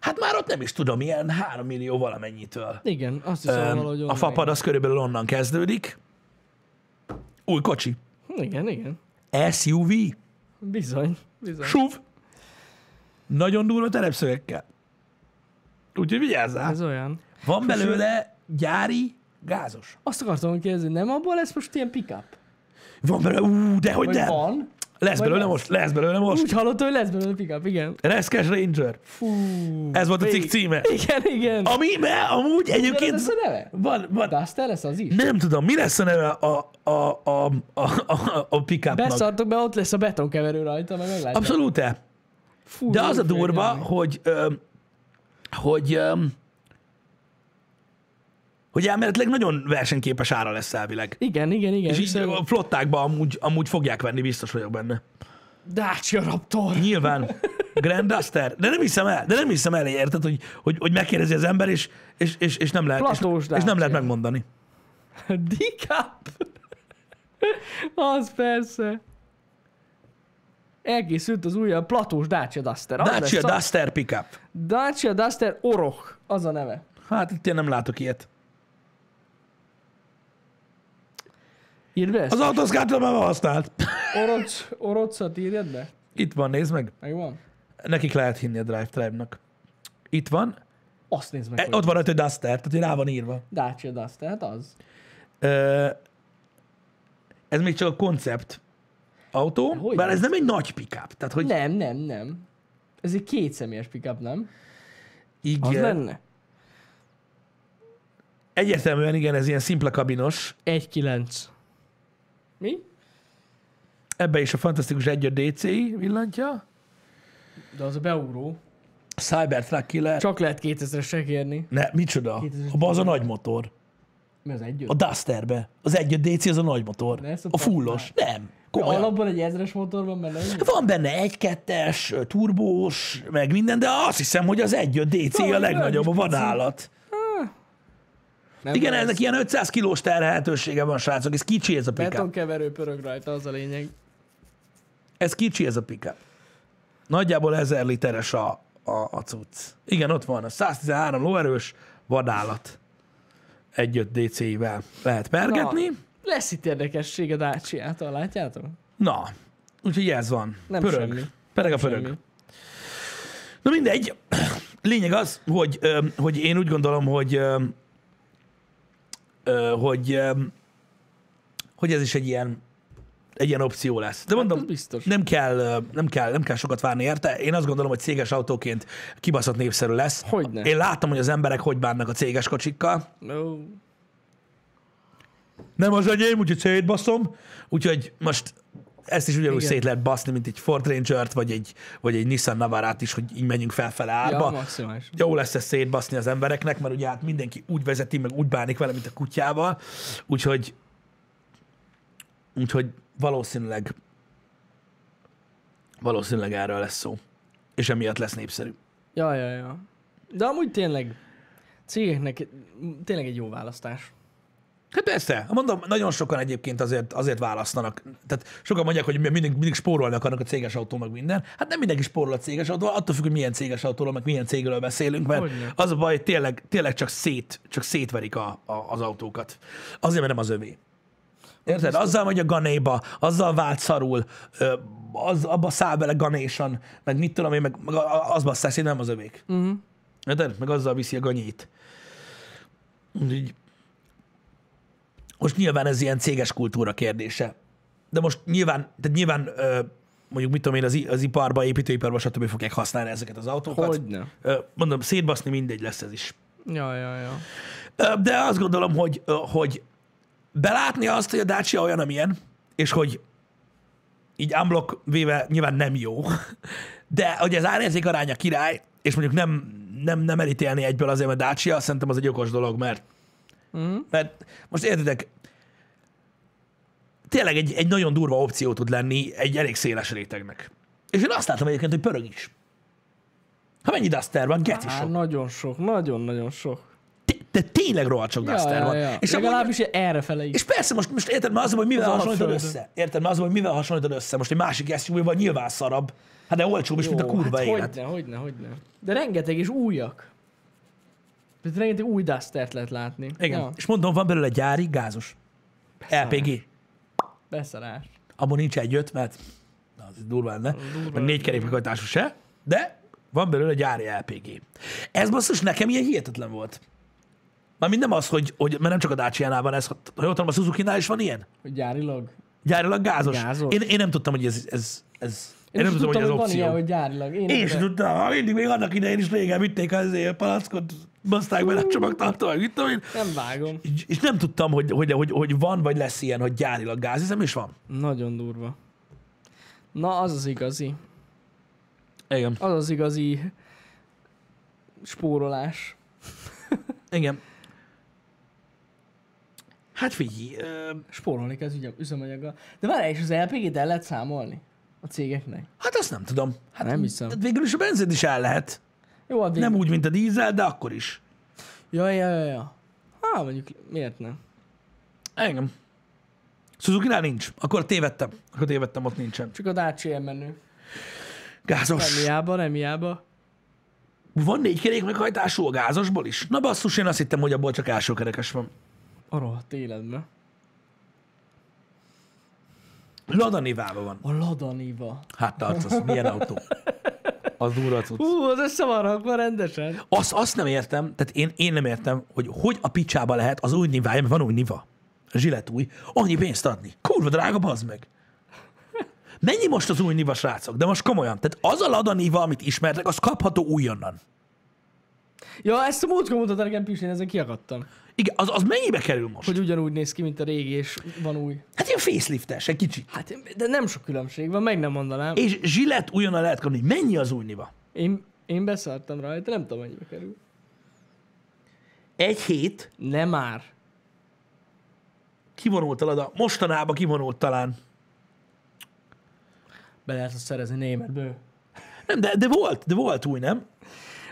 Hát már ott nem is tudom, ilyen 3 millió valamennyitől. Igen, azt hiszem Öm, valahogy a fapad az körülbelül onnan kezdődik. Új kocsi. igen. Igen. SUV. Bizony, bizony. SUV. Nagyon durva terepszögekkel. Úgyhogy vigyázzál. Ez olyan. Van belőle gyári gázos. Azt akartam kérdezni, nem abból lesz most ilyen pickup? Van belőle, ú, de hogy nem. van? Lesz belőle lesz? most, lesz belőle most. Úgy hallottam, hogy lesz belőle pickup, igen. Reszkes Ranger. Fú. Ez volt a cikk címe. Igen, igen. Ami, mert amúgy Mi egyébként lesz a neve? van, van, Duster lesz az is? nem tudom, mi lesz a neve a, a, a, a, a, a pickupnak. Beszartok be, ott lesz a betonkeverő rajta, meg meglátjuk. Abszolút-e? Fú, De az a durva, hogy, hogy, öm, hogy elméletileg nagyon versenyképes ára lesz elvileg. Igen, igen, igen. És így a flottákban amúgy, amúgy fogják venni, biztos vagyok benne. Dacia Raptor. Nyilván. Grand Duster. De nem hiszem el, de nem hiszem el, érted, hogy, hogy, hogy megkérdezi az ember, és, és, és, és nem lehet, és, Platós és nem Dacia. lehet megmondani. Decap. az persze. elkészült az újabb platós Dacia Duster. Az Dacia lesz Duster pickup. Dacia Duster Oroch, az a neve. Hát itt én nem látok ilyet. Írd be ezt? Az autószkártól már használt. Oroc, Orocot írjad be? Itt van, nézd meg. Megvan? Nekik lehet hinni a Drive Tribe-nak. Itt van. Azt nézd meg, E, ott van rajta, hogy Duster, tehát hogy rá van írva. Dacia Duster, hát az. Ö, ez még csak a koncept autó, Hogy bár ez? ez nem egy nagy pickup. Tehát, hogy Nem, nem, nem. Ez egy kétszemélyes pickup, nem? Az igen, lenne? egyértelműen igen, ez ilyen szimpla kabinos. 1.9. Mi? Ebbe is a fantasztikus 1 DCI villantja. De az a beugró. Cybertruck killer. Csak lehet 2000-esre kérni. Ne, micsoda? 2000 Abba az a nagy motor. Mi az egy A Dusterbe. Az 1 DC az a nagy motor. Ezt a A fullos. Nem. Komolyan. Alapban egy ezres motor van benne. Van benne egy-kettes, turbós, meg minden, de azt hiszem, hogy az 1 DC a legnagyobb, a vadállat. Nem Igen, lesz. ennek ilyen 500 kilós terhelhetősége van, srácok. Ez kicsi ez a pickup. Betonkeverő pörög rajta, az a lényeg. Ez kicsi ez a pickup. Nagyjából 1000 literes a, a, a cucc. Igen, ott van. A 113 lóerős vadállat. 1 DC-vel lehet pergetni. Na, lesz itt érdekesség a Dacia-tól, látjátok? Na, úgyhogy ez van. Nem pörög. semmi. Pereg a pörög. Semmi. Na mindegy. Lényeg az, hogy, hogy én úgy gondolom, hogy hogy, hogy ez is egy ilyen, egy ilyen opció lesz. De mondom, az biztos. nem kell, nem, kell, nem kell sokat várni érte. Én azt gondolom, hogy céges autóként kibaszott népszerű lesz. Hogyne. Én látom, hogy az emberek hogy bánnak a céges kocsikkal. No. Nem az enyém, úgyhogy szétbaszom. Úgyhogy most ezt is ugyanúgy Igen. szét lehet baszni, mint egy Ford Ranger-t, vagy egy, vagy egy Nissan Navarát is, hogy így menjünk felfele Ja, árba. maximális. Jó lesz ezt szétbaszni az embereknek, mert ugye hát mindenki úgy vezeti, meg úgy bánik vele, mint a kutyával. Úgyhogy, úgyhogy valószínűleg valószínűleg erről lesz szó. És emiatt lesz népszerű. Ja, ja, ja. De amúgy tényleg cégeknek tényleg egy jó választás. Hát persze, mondom, nagyon sokan egyébként azért, azért választanak. Tehát sokan mondják, hogy mindig, mindig spórolni akarnak a céges autó, meg minden. Hát nem mindenki spórol a céges autó, attól függ, hogy milyen céges autóról, meg milyen cégről beszélünk, mert Hogyne. az a baj, hogy tényleg, tényleg csak, szét, csak szétverik a, a, az autókat. Azért, mert nem az övé. Érted? Azzal megy a ganéba, azzal vált szarul, az, abba száll bele ganésan, meg mit tudom én, meg, meg az basszás, hogy nem az övék. Uh-huh. Érted? Meg azzal viszi a ganyét. Úgyhogy most nyilván ez ilyen céges kultúra kérdése. De most nyilván, tehát nyilván mondjuk mit tudom én, az, az iparba, építőiparba, stb. fogják használni ezeket az autókat. Hogyne. Mondom, szétbaszni mindegy lesz ez is. Ja, ja, ja. De azt gondolom, hogy, hogy belátni azt, hogy a Dacia olyan, amilyen, és hogy így unblock véve nyilván nem jó, de hogy az árérték aránya király, és mondjuk nem, nem, nem elítélni egyből azért, mert Dacia, szerintem az egy okos dolog, mert, Uh-huh. mert most értitek, tényleg egy, egy nagyon durva opció tud lenni egy elég széles rétegnek. És én azt látom egyébként, hogy pörög is. Ha mennyi Duster van, geci sok. nagyon sok, nagyon-nagyon sok. De tényleg rohadt sok Ja, Duster ja, van. ja. És amúgy- Legalábbis errefele is. És persze, most, most érted, mert az, hogy mivel Az hasonlítod össze. Érted, mert az, hogy mivel hasonlítod össze. Most egy másik SUV-val nyilván szarabb. Hát de olcsóbb is, mint a kurva hát élet. Hogyne, hogyne, hogyne. De rengeteg és újak. Tehát rengeteg új Dustert lehet látni. Igen. Ja, És mondom, van belőle gyári, gázos. LPG. beszarás. Abban nincs egy öt, mert na, az durva lenne. Durva Meg négy kerékpárhajtású se, de van belőle gyári LPG. Ez basszus nekem ilyen hihetetlen volt. Mármint nem az, hogy, hogy mert nem csak a Dacia-nál van ez, ha jól tudom, a Suzuki-nál is van ilyen? Gyárilag. Gyárilag gázos. Gázos? Én, én nem tudtam, hogy ez, ez, ez Én, én nem is tudom, hogy ez hogy van opció. ilyen, hogy gyárilag. Én, Én nem- tudtam, mindig még annak idején is régen vitték az palackot, baszták bele a csomagtartó, meg mit tudom én. Nem vágom. És- És nem tudtam, hogy, hogy, hogy, hogy van, vagy lesz ilyen, hogy gyárilag gáz, hiszem is van. Nagyon durva. Na, az az igazi. Igen. Az az igazi spórolás. Igen. Hát figyelj, ö, Spórolni kell az üzemanyaggal. De várj, és az LPG-t el lehet számolni? A cégeknek? hát azt nem tudom. Hát Nem hiszem. hát végül is a benzin is el lehet. Jó, addig... Nem úgy, mint a dízel, de akkor is. Ja, ja, ja, ja. Há, mondjuk miért nem? Engem. Suzuki-nál nincs. Akkor tévedtem. Akkor tévedtem, ott nincsen. Csak a Dacia menő. Gázos. Nem hiába, nem hiába. Van négy kerék meghajtású a gázosból is? Na basszus, én azt hittem, hogy abból csak első kerekes van. A rohadt életben. Lada Nivában van. A Lada Niva. Hát tartasz, milyen autó? Az durva cucc. Hú, az össze van rakva rendesen. Azt, azt nem értem, tehát én, én nem értem, hogy hogy a picsába lehet az új nivája, mert van új niva, a zsillet új, annyi pénzt adni. Kurva drága, bazd meg. Mennyi most az új niva, srácok? De most komolyan. Tehát az a Lada Niva, amit ismertek, az kapható újonnan. Ja, ezt a múltkor mutatta nekem Pisti, én ezen kiakadtam. Igen, az, az mennyibe kerül most? Hogy ugyanúgy néz ki, mint a régi, és van új. Hát ilyen faceliftes, egy kicsit. Hát, de nem sok különbség van, meg nem mondanám. És zsillet újonnan lehet kapni. Mennyi az új niva? Én, én beszálltam rajta, nem tudom, mennyibe kerül. Egy hét Nem már. kivonult a Lada. Mostanában kivonult talán. Be lehet azt szerezni németből. Nem, de, de volt, de volt új, nem?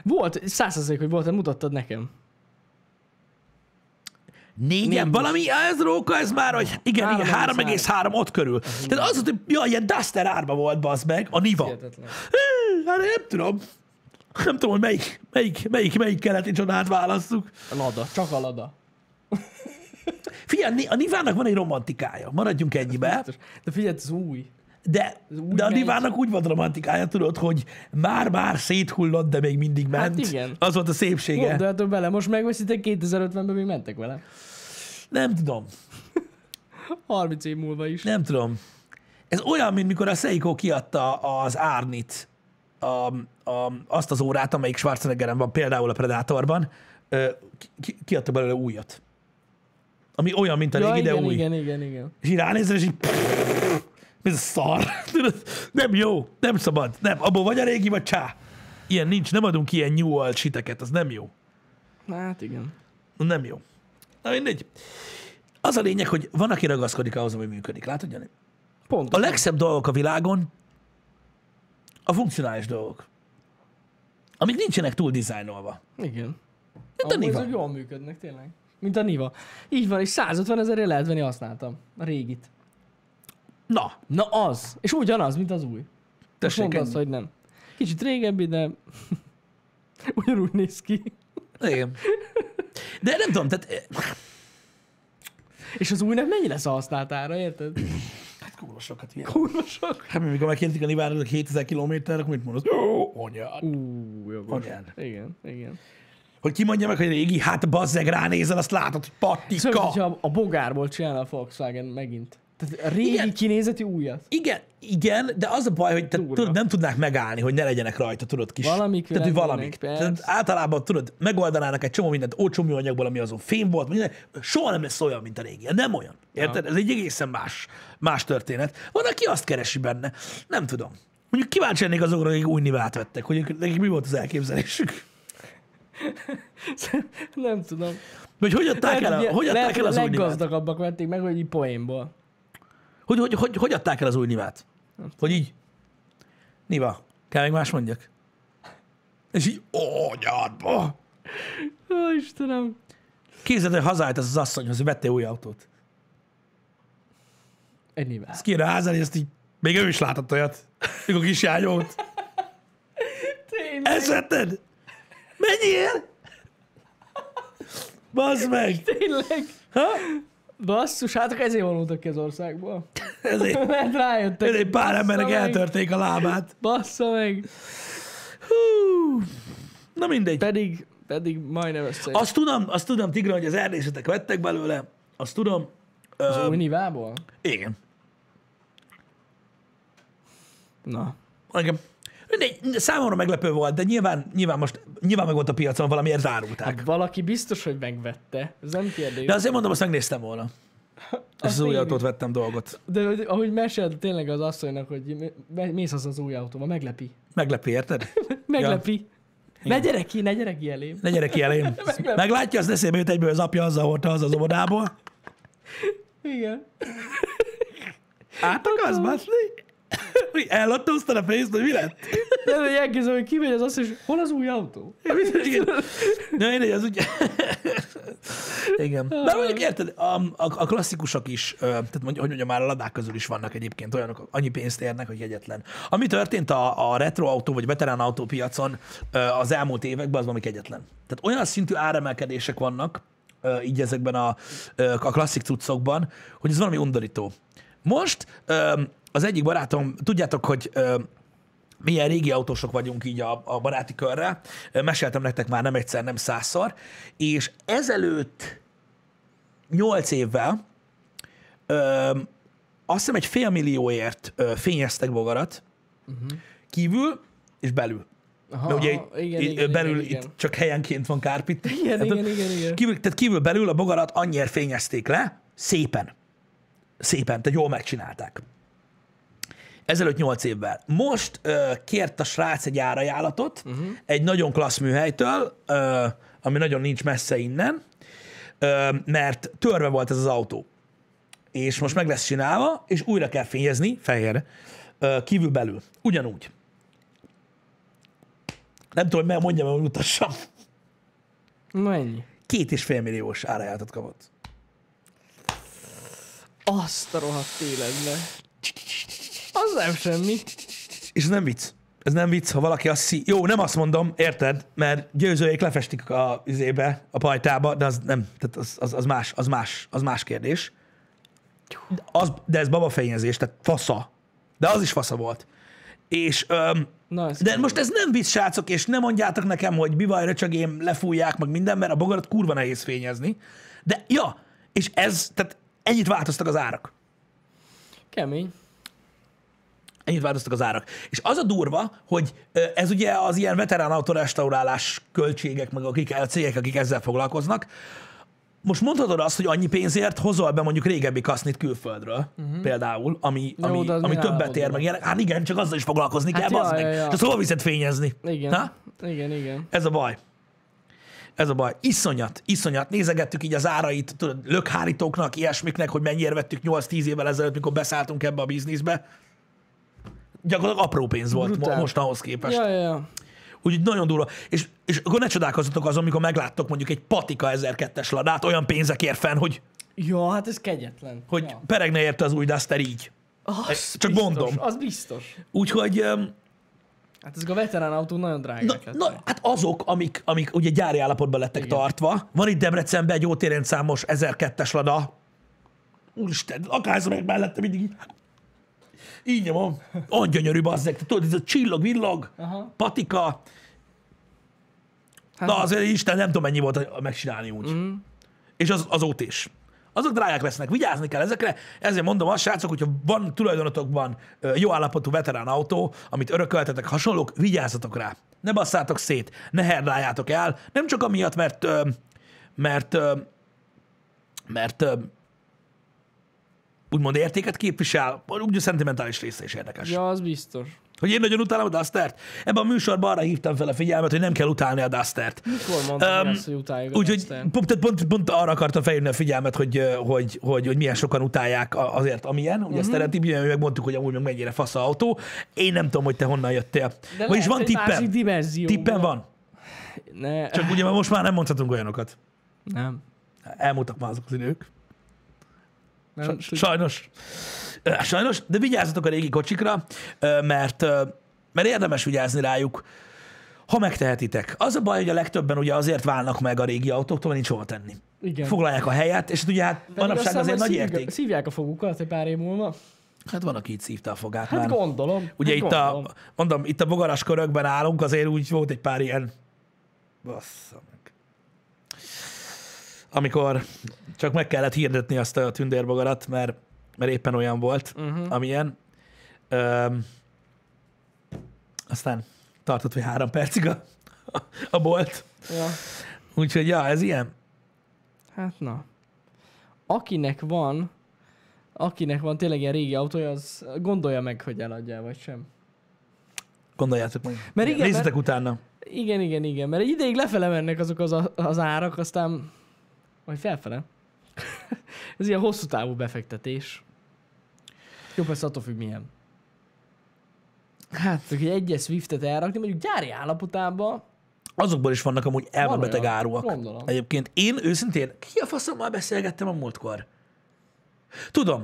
Volt, százszerzék, hogy volt, mutattad nekem. Négyen, Négy valami, ez róka, ez már, hogy igen, igen, 3,3. 3,3 ott körül. Tehát az, hogy ja, ilyen Duster árba volt, bazd meg, a Niva. Hát nem tudom. Nem tudom, hogy melyik, melyik, melyik, melyik keleti csodát választjuk. Lada, csak a Lada. Figyelj, a Nivának van egy romantikája. Maradjunk ennyibe. De figyelj, ez új. De, de a. Nivának úgy van romantikája, tudod, hogy már-már széthullott, de még mindig ment. igen. Az volt a szépsége. Gondoljatok bele, most megveszitek 2050-ben még mentek vele. Nem tudom. 30 év múlva is. Nem tudom. Ez olyan, mint mikor a Seiko kiadta az Árnit, a, a, azt az órát, amelyik Schwarzeneggeren van, például a Predatorban, ki, kiadta belőle újat. Ami olyan, mint a ja, régi, de igen, új. igen, igen, igen. És így ránézel, és így ez a szar. Nem jó, nem szabad. Nem, abból vagy a régi, vagy csá. Ilyen nincs, nem adunk ilyen new old siteket, az nem jó. Hát igen. Nem jó. Na mindegy. Az a lényeg, hogy van, aki ragaszkodik ahhoz, ami működik. Látod, Jani? Pont. A legszebb dolgok a világon a funkcionális dolgok. Amik nincsenek túl dizájnolva. Igen. Mint a Niva. jól működnek, tényleg. Mint a Niva. Így van, és 150 ezerért lehet venni, használtam. A régit. Na, Na az. És ugyanaz, mint az új. Tessék, mondd azt, hogy nem. Kicsit régebbi, de ugyanúgy néz ki. Igen. De nem tudom, tehát eh, És az újnak mennyi lesz a használt ára, érted? hát kurva sokat ilyen. Kurva sok. Hát mikor megkérdezik a Nivára 2000 kilométer, akkor mit mondasz? Ó, anyád. Ú, jogos. Anyád. Igen, igen. Hogy ki mondja meg, hogy régi, hát bazzeg ránézel, azt látod, hogy patika. Szóval, hogyha a bogárból csinálna a Volkswagen megint. Tehát régi Igen. kinézetű újat. Igen, igen, de az a baj, hogy te, tudod, nem tudnák megállni, hogy ne legyenek rajta, tudod, kis... Valamik Tehát, hogy valamik. persze. Tehát általában, tudod, megoldanának egy csomó mindent olcsó műanyagból, ami azon fém volt, minden, soha nem lesz olyan, mint a régi. Nem olyan. Érted? Ez egy egészen más, más történet. Van, aki azt keresi benne. Nem tudom. Mondjuk kíváncsi lennék azokra, akik új nivát vettek, hogy nekik mi volt az elképzelésük. Nem tudom. Vagy hogy adták el, a- hogy adták el hogy az új leggazdagabbak vették meg, hogy poénból. Hogy, hogy, hogy, hogy adták el az új nivát? Hogy így, Niva, kell még más mondjak? És így, ó, nyádba! Ó, Istenem. Képzeld, hogy hazájött ez az asszonyhoz, hogy vettél új autót. Egy nivál. Ezt kéne házani, ezt így, még ő is látott olyat, mikor kisjány volt. Tényleg. Ezt vetted? Mennyiért? Bazd meg! Tényleg. Ha? Basszus, hát ezért vonultak ki az országból. Ezért, Mert rájöttek. ezért pár embernek eltörték a lábát. Bassza meg. Hú. Na mindegy. Pedig, pedig majdnem össze. Azt tudom, azt tudom, Tigran, hogy az erdészetek vettek belőle, azt tudom. Az Ö, új nivából? igen. Na. Igen. Mindegy, Számomra meglepő volt, de nyilván, nyilván most nyilván meg volt a piacon, valamiért zárulták. Hát valaki biztos, hogy megvette. Ez nem kérdés. De azért mondom, azt megnéztem volna. És az új autót vettem dolgot. De hogy- ahogy mesélt tényleg az asszonynak, hogy mész az az új autóba, meglepi. Meglepi, érted? Meglepi. Ne gyere ki, ne gyere ki elém. Ne gyere ki elém. Meglátja, az eszébe jut egyből az apja, azzal hordta az az óvodából. Igen. Át akarsz baszni? Ellattóztad a pénzt, hogy mi lett? Nem, hogy elkezdem, hogy kimegy az asszony, és hol az új autó? Igen. Na, én az ugye... Igen. De mondjuk érted, a, a, a klasszikusok is, tehát mondjuk, hogy mondjam, már a ladák közül is vannak egyébként olyanok, annyi pénzt érnek, hogy egyetlen. Ami történt a, a retro autó vagy veterán autópiacon az elmúlt években, az valami egyetlen. Tehát olyan szintű áremelkedések vannak, így ezekben a, a klasszik cuccokban, hogy ez valami undorító. Most ö, az egyik barátom, tudjátok, hogy ö, milyen régi autósok vagyunk így a, a baráti körrel. Meséltem nektek már nem egyszer, nem százszor. És ezelőtt nyolc évvel ö, azt hiszem egy fél millióért ö, fényeztek bogarat uh-huh. kívül és belül. Aha, Mert ugye itt, igen, itt, igen, belül igen, itt igen. csak helyenként van kárpit. Igen, Hát, igen, igen, igen. Kívül, tehát kívül belül a bogarat annyiért fényezték le, szépen. Szépen, tehát jól megcsinálták. Ezelőtt 8 évvel. Most ö, kért a srác egy árajánlatot uh-huh. egy nagyon klassz műhelytől, ö, ami nagyon nincs messze innen, ö, mert törve volt ez az autó. És most meg lesz csinálva, és újra kell fényezni, fehérre, ö, kívül belül. Ugyanúgy. Nem tudom, hogy mondjam, hogy mutassam. Mennyi? Két és fél milliós árajánlatot kapott. Azt a rohadt életbe. Az nem semmi. És ez nem vicc. Ez nem vicc, ha valaki azt hiszi, jó, nem azt mondom, érted, mert győzőjék lefestik a izébe, a pajtába, de az nem, tehát az, az, az, más, az, más, az más kérdés. De, az, de ez babafényezés, tehát fasza. De az is fasza volt. És, öm, Na, ez de most ez nem vicc, srácok, és nem mondjátok nekem, hogy bivaj, röcsögém, lefújják, meg minden, mert a bogarat kurva nehéz fényezni. De ja, és ez, tehát ennyit változtak az árak. kemény. Ennyit változtak az árak. És az a durva, hogy ez ugye az ilyen veterán autorestaurálás költségek, meg akik, a cégek, akik ezzel foglalkoznak. Most mondhatod azt, hogy annyi pénzért hozol be mondjuk régebbi kasznit külföldről, uh-huh. például, ami. Jó, ami, az ami mi többet ér, meg ilyenek. Hát igen, csak azzal is foglalkozni Hát kell, ja, bazd meg. ja, ja. És hova viszed fényezni? Igen. Ha? Igen, igen. Ez a baj. Ez a baj. Iszonyat, iszonyat. Nézegettük így az árait, tudod, lökhárítóknak, ilyesmiknek, hogy mennyire vettük 8-10 évvel ezelőtt, mikor beszálltunk ebbe a bizniszbe. Gyakorlatilag apró pénz volt Brutál. most ahhoz képest. Ja, ja, ja. Úgyhogy nagyon durva. És, és akkor ne csodálkozzatok azon, amikor megláttok mondjuk egy patika 1002-es ladát olyan pénzekért fenn, hogy, Ja, hát ez kegyetlen. hogy ja. peregne érte az új Duster így. Az csak biztos, mondom. Az biztos. Úgyhogy Hát ezek a veterán autók nagyon Na, drágák. lettek. na, hát azok, amik, amik ugye gyári állapotban lettek Igen. Tartva. Van itt Debrecenben egy ótérén számos 1002-es lada. Úristen, akárszor meg mellette mindig így. Így nyomom. Olyan gyönyörű bazzeg. Tudod, ez a csillog, villog, Aha. patika. Hát- Na azért Isten, nem tudom mennyi volt megcsinálni úgy. Mm. És az, az ótés. Azok drágák lesznek, vigyázni kell ezekre. Ezért mondom azt, srácok, hogyha van tulajdonatokban ö, jó állapotú veterán autó, amit örököltetek, hasonlók, vigyázzatok rá. Ne basszátok szét, ne herdáljátok el. Nem csak amiatt, mert, mert, mert ö, úgymond értéket képvisel, úgy a szentimentális része is érdekes. Ja, az biztos. Hogy én nagyon utálom a Dustert? Ebben a műsorban arra hívtam fel a figyelmet, hogy nem kell utálni a Dustert. Mikor mondtam um, azt, hogy utáljuk a Úgyhogy pont, pont, pont arra akartam felhívni a figyelmet, hogy, hogy, hogy, hogy milyen sokan utálják azért, amilyen. Ugye ezt uh-huh. mi megmondtuk, hogy amúgy meg mennyire fasz a autó. Én nem tudom, hogy te honnan jöttél. De Vagyis lehet, van tippem. Tippem van. Ne, Csak ugye most már nem mondhatunk olyanokat. nem. Elmúltak már azok az idők. nem Sajnos. Sajnos, de vigyázzatok a régi kocsikra, mert, mert érdemes vigyázni rájuk, ha megtehetitek. Az a baj, hogy a legtöbben ugye azért válnak meg a régi autóktól, mert nincs hova tenni. Igen. Foglalják a helyet, és ugye hát Pedig manapság azért nagy szívják- érték. Szívják a fogukat egy pár év múlva. Hát van, aki itt szívta a fogát Hát már. gondolom. Ugye hát itt gondolom. a, mondom, itt a bogaras körökben állunk, azért úgy volt egy pár ilyen, bassza meg. Amikor csak meg kellett hirdetni azt a tündérbogarat, mert, mert éppen olyan volt, uh-huh. amilyen. Öm, aztán tartott, hogy három percig a, a bolt. Ja. Úgyhogy, ja, ez ilyen. Hát na. Akinek van, akinek van tényleg ilyen régi autója, az gondolja meg, hogy eladja vagy sem. Gondoljátok meg. Mert igen, Nézzetek mert- utána. Igen, igen, igen, mert egy ideig lefele mennek azok az, az árak, aztán vagy felfele. Ez ilyen hosszú távú befektetés. Jó, persze attól függ milyen. Hát, egy egyes Swiftet elrakni, mondjuk gyári állapotában, azokból is vannak amúgy elmebeteg olyan. áruak. Gondolom. Egyébként én őszintén, ki a faszommal beszélgettem a múltkor? Tudom,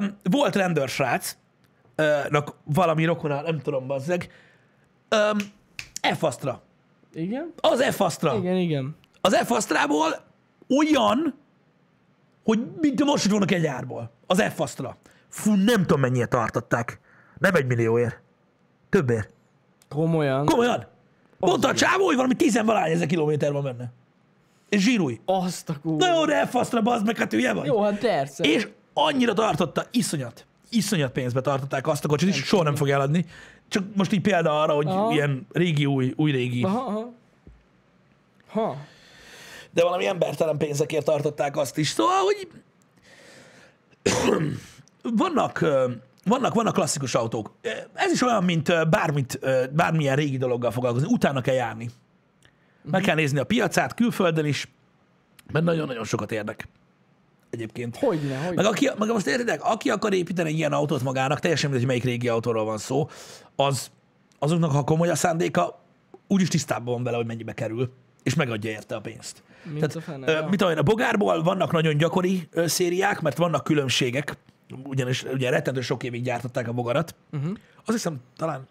um, volt rendőrsrác, uh, valami rokona, nem tudom, bazzeg, um, F-asztra. Igen? Az F-asztra. Igen, igen. Az F-asztrából olyan, hogy mint most volna egy árból. Az F-asztra. Fú, nem tudom mennyire tartották. Nem egy millióért. Többért. Komolyan. Komolyan. Mondta a csávó, hogy valami tizenvalány ezer kilométer van benne. És zsírúj. Azt a kúr. Na jó, de F-asztra, bazd meg, hát hülye vagy. Jó, hát persze. És annyira tartotta, iszonyat, iszonyat pénzbe tartották azt a kocsit, és soha nem fogja eladni. Csak most így példa arra, hogy Aha. ilyen régi, új, új régi. Aha, aha. Ha. De valami embertelen pénzekért tartották azt is. Szóval, hogy vannak, vannak, vannak klasszikus autók. Ez is olyan, mint bármit, bármilyen régi dologgal foglalkozni. Utána kell járni. Meg kell nézni a piacát külföldön is, mert nagyon-nagyon sokat érdek egyébként. Hogyne, hogy. Meg, aki, meg most értitek, aki akar építeni egy ilyen autót magának, teljesen mindegy, hogy melyik régi autóról van szó, az azoknak, ha komoly a szándéka, úgyis tisztában van vele, hogy mennyibe kerül, és megadja érte a pénzt. Mint a fene, mit én, a bogárból vannak nagyon gyakori szériák, mert vannak különbségek, ugyanis ugye rettentő sok évig gyártották a bogarat. Uh-huh. Azt hiszem, talán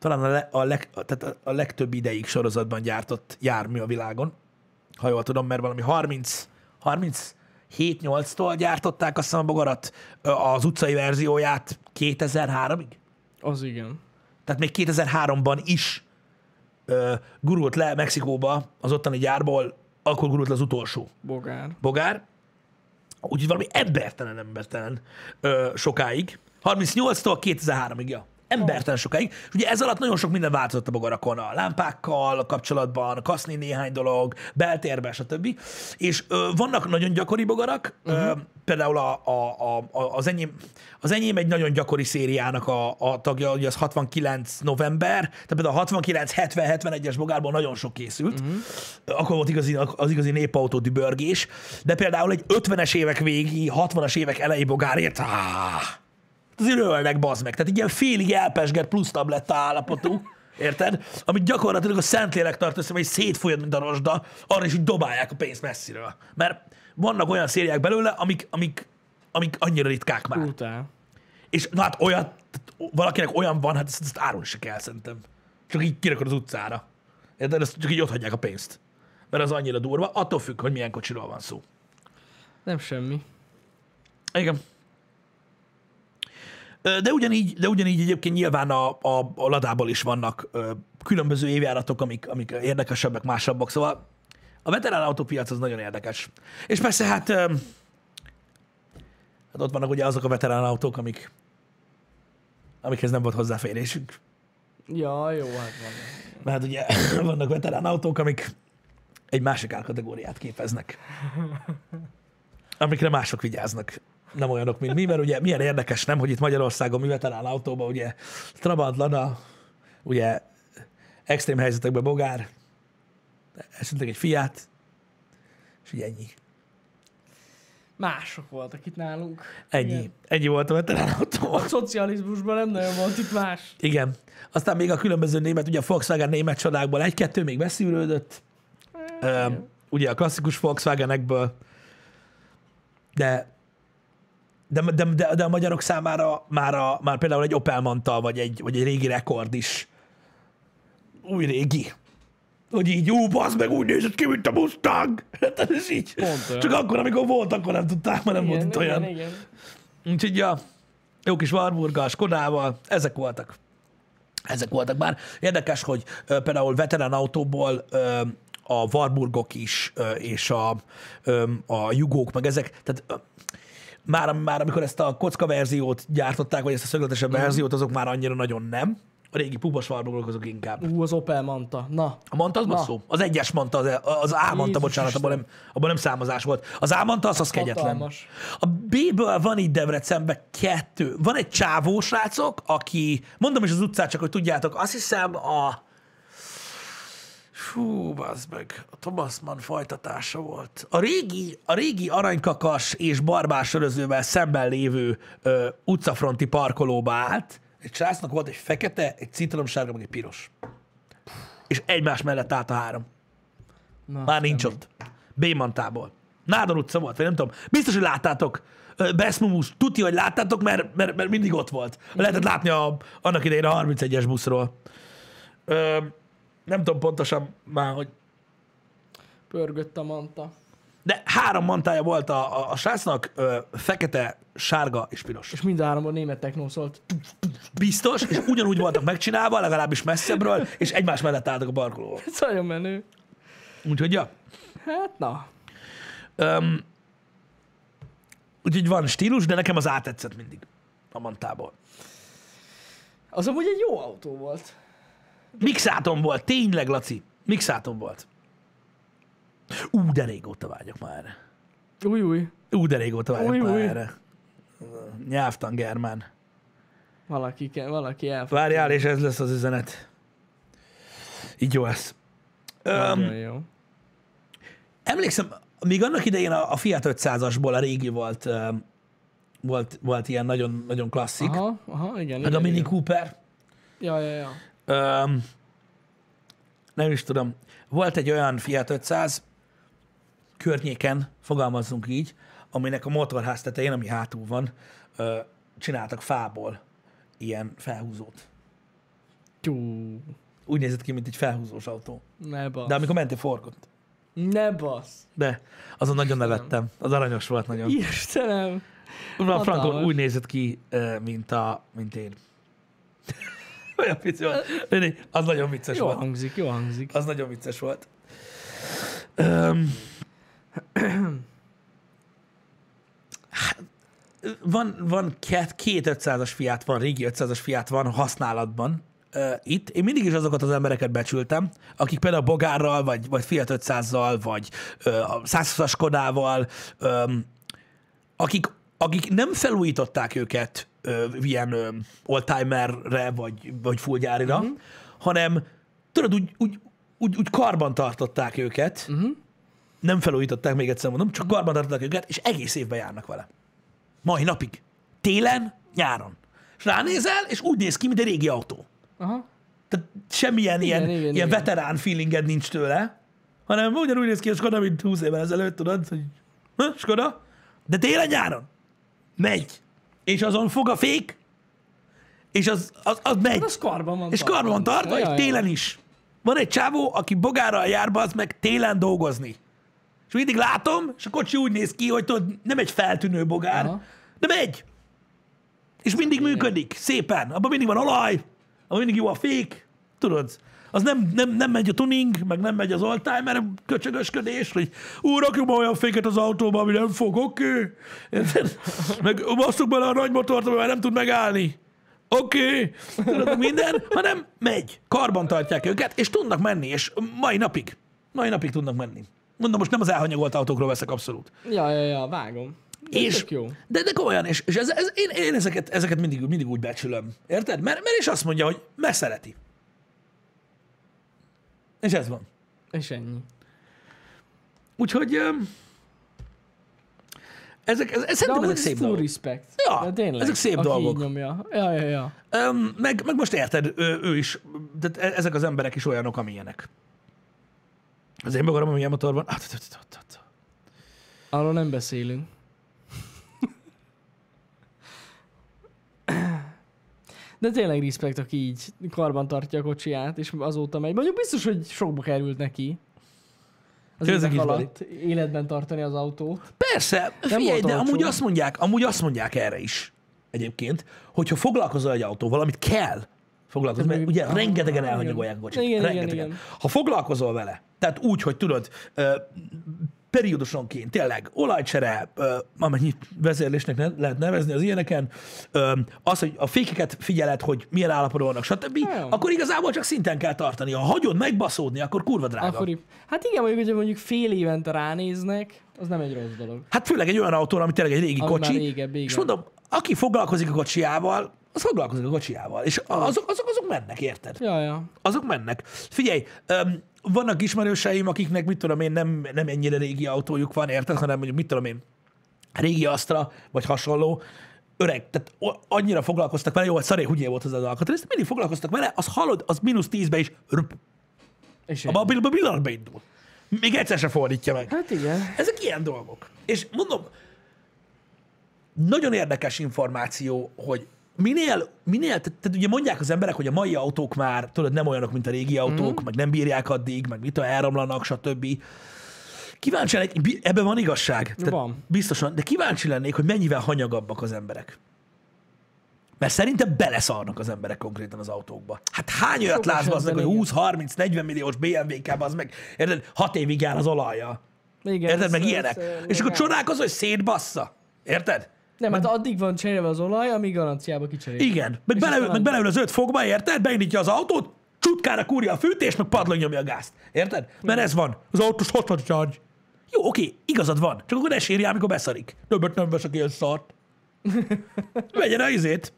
talán a, le, a, leg, tehát a- legtöbb ideig sorozatban gyártott jármű a világon, ha jól tudom, mert valami 30, 37-8-tól gyártották azt hiszem a bogarat, az utcai verzióját 2003-ig. Az igen. Tehát még 2003-ban is ö, gurult le Mexikóba az ottani gyárból, akkor gurult le az utolsó Bogár. bogár. Úgyhogy valami embertelen, embertelen ö, sokáig. 38-tól 2003-ig, ja. Embertelen sokáig. És ugye ez alatt nagyon sok minden változott a bogarakon, a lámpákkal kapcsolatban, kaszni néhány dolog, beltérbe, stb. És ö, vannak nagyon gyakori bogarak, uh-huh. ö, például a, a, a, a, az, enyém, az enyém egy nagyon gyakori szériának a, a tagja, ugye az 69 november, tehát például a 69, 70, 71-es bogárból nagyon sok készült. Uh-huh. Akkor volt igazi, az igazi népautó dübörgés, de például egy 50-es évek végi, 60-as évek elejé bogárért, áh, azért ölnek, bazd meg. Tehát egy ilyen félig elpesgett plusz tabletta állapotú, érted? Amit gyakorlatilag a Szentlélek tart össze, vagy szétfolyad, mint a rozsda, arra is így dobálják a pénzt messziről. Mert vannak olyan szériák belőle, amik, amik, amik annyira ritkák már. Brutál. És na hát olyat, valakinek olyan van, hát ezt, ezt árulni se kell szerintem. Csak így kirakod az utcára. Érted? Ezt csak így ott hagyják a pénzt. Mert az annyira durva, attól függ, hogy milyen kocsiról van szó. Nem semmi. Igen. De ugyanígy, de ugyanígy egyébként nyilván a, a, a ladából is vannak ö, különböző évjáratok, amik, amik érdekesebbek, másabbak, szóval a veterán autópiac az nagyon érdekes. És persze hát, ö, hát ott vannak ugye azok a veterán autók, amik, amikhez nem volt hozzáférésünk. Ja, jó, hát van. Mert ugye vannak veterán autók, amik egy másik árkategóriát képeznek. Amikre mások vigyáznak. Nem olyanok, mint mi, mert ugye milyen érdekes, nem, hogy itt Magyarországon mi veterán autóban, ugye Trabant, Lada, ugye extrém helyzetekben Bogár, esetleg egy Fiat, és így ennyi. Mások voltak itt nálunk. Ennyi. Igen. Ennyi volt a veterán autó. A szocializmusban nem nagyon volt itt más. Igen. Aztán még a különböző német, ugye a Volkswagen német csodákból egy-kettő még beszűrődött. Ö, ugye a klasszikus Volkswagenekből. De de, de, de, de a magyarok számára már, a, már például egy Opel Manta, vagy egy, vagy egy régi rekord is új régi. Hogy így, jó, bazd meg, úgy nézett ki, mint a Mustang. Tehát ez így. Pont olyan. Csak akkor, amikor volt, akkor nem tudták, mert nem volt itt olyan. igen, igen. Úgyhogy ja, jó kis Warburga, Skodával, ezek voltak. Ezek voltak már. Érdekes, hogy ö, például veterán autóból ö, a Warburgok is, ö, és a, ö, a Jugók, meg ezek, tehát már, már amikor ezt a kocka verziót gyártották, vagy ezt a szögletesebb verziót, azok már annyira nagyon nem. A régi pubos Warburgok azok inkább. Ú, az Opel Manta. Na, A Manta az Na. szó? Az egyes Manta, az, az A Manta, Jézus bocsánat, abban nem, abban nem számozás volt. Az A Manta az, az kegyetlen. A B-ből van itt Debrecenben kettő. Van egy csávó srácok, aki, mondom is az utcát, csak hogy tudjátok, azt hiszem a Fú, bazd meg, a Thomas Mann folytatása volt. A régi, a régi aranykakas és barbár sörözővel szemben lévő ö, utcafronti parkolóba állt. Egy srácnak volt egy fekete, egy citromsárga, meg egy piros. és egymás mellett állt a három. Na, Már nincs ott. Bémantából. Nádor utca volt, vagy nem tudom. Biztos, hogy láttátok. Beszmumus, tudja, hogy láttátok, mert, mert, mert mindig ott volt. Lehetett látni a, annak idején a 31-es buszról. Ö, nem tudom pontosan már, hogy... Pörgött a manta. De három mantája volt a, a, a srácnak, ö, fekete, sárga és piros. És mind a háromban német technó szólt. Biztos, és ugyanúgy voltak megcsinálva, legalábbis messzebbről, és egymás mellett álltak a parkolóval. Ez nagyon menő. Úgyhogy, ja. Hát na. Öm, úgyhogy van stílus, de nekem az átetszett mindig a mantából. Az amúgy egy jó autó volt. Mixátom volt, tényleg, Laci. Mixátom volt. Ú, de régóta vágyok már erre. Új, új. Ú, de régóta vágyok Új, már új. erre. Nyelvtan Germán. Valaki, kell, valaki elfog. Várjál, és ez lesz az üzenet. Így jó lesz. Öm, jó. emlékszem, még annak idején a, a Fiat 500-asból a régi volt, öm, volt, volt ilyen nagyon, nagyon klasszik. Aha, aha, igen. Meg a igen, Mini igen. Cooper. Ja, ja, ja. Öm, nem is tudom. Volt egy olyan Fiat 500 környéken, fogalmazzunk így, aminek a motorház tetején, ami hátul van, ö, csináltak fából ilyen felhúzót. Tyú. Úgy nézett ki, mint egy felhúzós autó. Ne basz. De amikor mentél, forgott. Ne basz. De azon nagyon nevettem. Az aranyos volt nagyon. Istenem. A Frankon úgy nézett ki, mint, a, mint én. Olyan vicc volt. Az nagyon vicces Jó volt. hangzik, jó hangzik. Az nagyon vicces volt. Um, van, van két, két 500-as fiát van, régi 500-as fiát van használatban uh, itt. Én mindig is azokat az embereket becsültem, akik például Bogárral, vagy, vagy Fiat 500-zal, vagy uh, a 120-as Kodával, um, akik, akik nem felújították őket ö, ilyen ö, oldtimerre, vagy, vagy fullgyárira, Mhm. uh-huh. hanem tudod, úgy, úgy, úgy, úgy karban tartották őket, Mhm. uh-huh. nem felújították, még egyszer mondom, csak karban tartották őket, és egész évben járnak vele. Mai napig. Télen, nyáron. És ránézel, és úgy néz ki, mint egy régi autó. Aha. Tehát semmilyen Igen, ilyen, igen, ilyen igen. veterán feelinged nincs tőle, hanem ugyanúgy néz ki a Skoda, mint 20 évvel ezelőtt, tudod, hogy ha, Skoda, de télen nyáron megy, és azon fog a fék, és az, az, az megy, Az karban van. és karban van tartva, és télen is. Van egy csávó, aki bogárral jár az meg télen dolgozni. És mindig látom, és a kocsi úgy néz ki, hogy tudod, nem egy feltűnő bogár, Aha. de megy. És mindig működik, szépen. Abban mindig van olaj, abban mindig jó a fék, tudod. Az nem, nem, nem megy a tuning, meg nem megy az oldtimer köcsögösködés, hogy ú, rakjuk olyan féket az autóba, ami nem fog, oké. Okay. Meg basszuk bele a nagy motort, ami már nem tud megállni. Oké, okay. minden, hanem megy. Karban tartják őket, és tudnak menni, és mai napig, mai napig tudnak menni. Mondom, most nem az elhanyagolt autókról veszek abszolút. Ja, ja, ja, vágom. De És, jó. de, de komolyan, és, és ez, ez, én, én ezeket, ezeket mindig, mindig úgy becsülöm. Érted? Mert, mert is azt mondja, hogy megszereti. És ez van. És ennyi. Úgyhogy ezek, ez, ez, szerintem ezek ez szép dolgok. respect. Ja, De tényleg, ezek szép dolgok. Nyomja. Ja, ja, ja. Meg, meg most érted, ő, ő is, tehát e- ezek az emberek is olyanok, amilyenek. Az én bogaram, amilyen motor van. T- t- t- t- t- Arról nem beszélünk. De tényleg respekt, aki így karban tartja a kocsiját, és azóta megy. Mondjuk biztos, hogy sokba került neki. Az évek alatt életben tartani az autót. Persze, figyelj, volt de amúgy azt mondják, amúgy azt mondják erre is egyébként, hogyha foglalkozol egy autóval, amit kell foglalkozni, mert ugye rengetegen igen. elhanyagolják a kocsit. Igen, igen, rengetegen. igen. Ha foglalkozol vele, tehát úgy, hogy tudod, periódusonként, tényleg, olajcsere, amennyi vezérlésnek ne, lehet nevezni az ilyeneken, az, hogy a fékeket figyeled, hogy milyen állapotban vannak, stb., Ja. akkor igazából csak szinten kell tartani. Ha hagyod megbaszódni, akkor kurva drága. Akkor, hát igen, mondjuk, hogyha mondjuk fél évente ránéznek, az nem egy rossz dolog. Hát főleg egy olyan autóra, ami tényleg egy régi Ami kocsi. régebb, igen. és mondom, aki foglalkozik a kocsiával, az foglalkozik a kocsiával. És azok, azok, azok mennek, érted? Ja, ja. Azok mennek. Figyelj, öm, vannak ismerőseim, akiknek, mit tudom én, nem, nem ennyire régi autójuk van, érted, hanem mondjuk, mit tudom én, régi Astra, vagy hasonló, öreg, tehát annyira foglalkoztak vele, jó, hogy szaré, hülyé volt az az alkatrész, mindig foglalkoztak vele, az hallod, az mínusz tízbe is röp, És a pillanatban indul. Még egyszer se fordítja meg. Hát igen. Ezek ilyen dolgok. És mondom, nagyon érdekes információ, hogy minél, minél tehát, tehát ugye mondják az emberek, hogy a mai autók már, tudod, nem olyanok, mint a régi autók, mm. meg nem bírják addig, meg mit a elromlanak, stb. Kíváncsi lennék, ebben van igazság. Tehát Van. Biztosan, de kíváncsi lennék, hogy mennyivel hanyagabbak az emberek. Mert szerintem beleszarnak az emberek konkrétan az autókba. Hát hány olyat látsz az meg, hogy igen. 20, 30, 40 milliós BMW-kába, az meg, érted, 6 évig jár az olaja. Igen, Érted, meg ilyenek. És akkor csodálkozol, hogy szétbassza. Érted? Nem, hát addig van cserélve az olaj, amíg garanciába kicserél. Igen. Meg, beleül, meg beleül az öt fogba, érted? Beindítja az autót, csutkára kúrja a fűtést, meg padlón nyomja a gázt. Érted? Mert ez van. Az autós 60 charge. Jó, oké, igazad van. Csak akkor ne sírjál, amikor beszarik. Többet nem veszek ilyen szart. Vegyen a izét.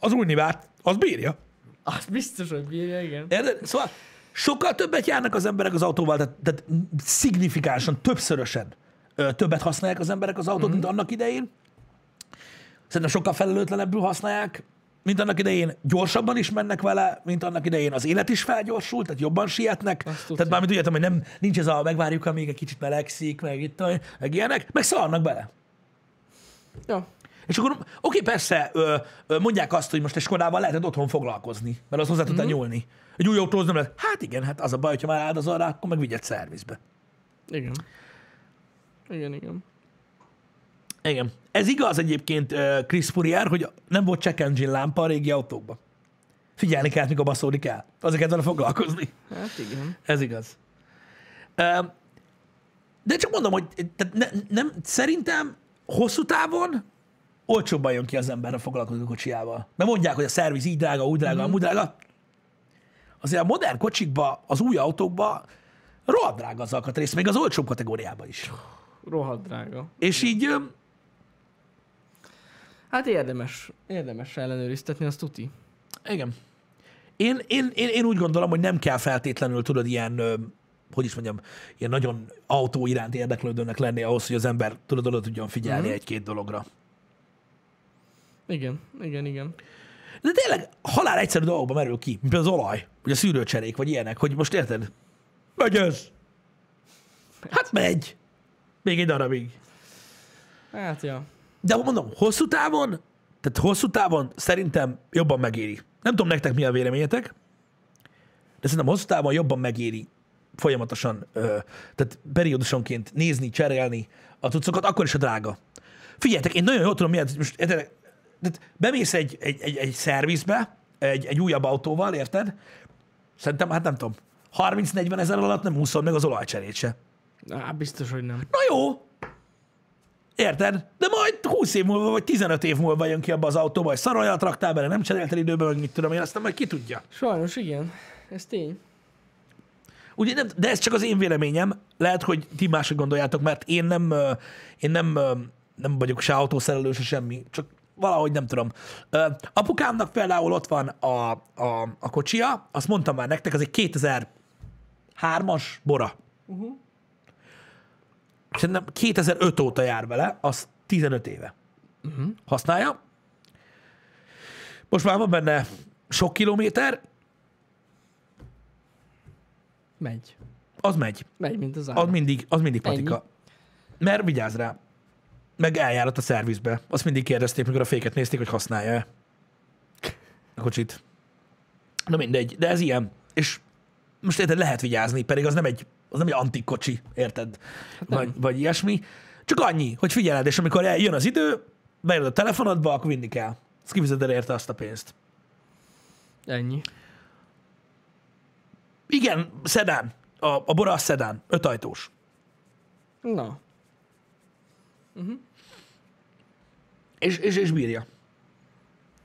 Az új nivát. Az bírja. Az biztos, hogy bírja, igen. Érted? Szóval sokkal többet járnak az emberek az autóval, tehát, tehát szignifikánsan, többszörösen többet használják az emberek az autót, mm-hmm. mint annak idején. Szerintem sokkal felelőtlenebbül használják, mint annak idején. Gyorsabban is mennek vele, mint annak idején. Az élet is felgyorsult, tehát jobban sietnek. Tehát mármint úgy értem, hogy nem, nincs ez a megvárjuk, amíg egy kicsit melegszik, meg itt, meg ilyenek, meg szarnak bele. Ja. És akkor, oké, persze, ö, ö, mondják azt, hogy most egy Skodával lehetett otthon foglalkozni, mert az hozzá tudta Mhm. nyúlni. Egy új autóhoz nem lehet. Hát igen, hát az a baj, hogyha már áldozol rá, akkor meg vigyed szervizbe. Igen. Igen, igen. Igen. Ez igaz egyébként Chris Fourier, hogy nem volt check engine lámpa a régi autókban. Figyelni kellett, mikor baszódik el. Kellett vele foglalkozni. Hát igen. Ez igaz. De csak mondom, hogy tehát ne, nem, szerintem hosszú távon olcsóbban jön ki az ember a foglalkozó kocsiával. Mert mondják, hogy a szerviz így drága, úgy drága, amúgy drága. Azért a modern kocsikba, az új autókba rohadt drága az alkatrész, még az olcsóbb kategóriában is. Rohadt drága. És így, Hát érdemes, érdemes ellenőriztetni, azt tuti. igen. Én, én, én, én úgy gondolom, hogy nem kell feltétlenül, tudod, ilyen, hogy is mondjam, ilyen nagyon autó iránt érdeklődőnek lenni ahhoz, hogy az ember, tudod, oda tudjon figyelni Mhm. egy-két dologra. Igen, igen, igen. De tényleg halál egyszerű dolgokba merül ki, mint az olaj, vagy a szűrőcserék, vagy ilyenek, hogy most érted? Megy ez. Hát megy. Még egy darabig. Hát ja. De mondom, hosszú távon, tehát hosszú távon szerintem jobban megéri. Nem tudom nektek mi a véleményetek, de szerintem hosszú távon jobban megéri folyamatosan, ö, tehát periódusonként nézni, cserélni a cuccokat, akkor is a drága. Figyeljetek, én nagyon jól tudom, miért most tehát bemész egy, egy, egy, egy szervizbe, egy, egy újabb autóval, érted? Szerintem, hát nem tudom, 30-40 ezer alatt nem úszod meg az olajcserét se. Á, biztos, hogy nem. Na jó, érted? De majd 20 év múlva, vagy 15 év múlva jön ki abba az autóba, hogy szaroljat raktál bele, nem cseréltél időben, meg mit tudom én, aztán majd ki tudja. Sajnos igen. Ez tény. Ugye nem, de ez csak az én véleményem. Lehet, hogy ti mások gondoljátok, mert én nem, én nem, nem vagyok se autószerelő, se semmi. Csak valahogy nem tudom. Apukámnak például ott van a, a, a kocsia, azt mondtam már nektek, az egy 2003-as Bora. Uh-huh. Szerintem 2005 óta jár vele, az 15 éve. Uh-huh. Használja. Most már van benne sok kilométer, Megy. az megy. Megy, mint az Az állat. mindig, az mindig Ennyi. patika. Mert vigyázz rá. Meg eljárat a szervizbe. Azt mindig kérdezték, mikor a féket nézték, hogy használja-e a kocsit. Na mindegy, de ez ilyen. És most érted, lehet vigyázni, pedig az nem egy, az nem egy antik kocsi, érted? Hát vagy, vagy ilyesmi. Csak annyi, hogy figyeled, és amikor jön az idő, beírod a telefonodba, akkor vinni kell. Azt kifizeted érte azt a pénzt. Ennyi. Igen, szedán. A, a Bora a szedán. Ötajtós. Na. És, és, és bírja.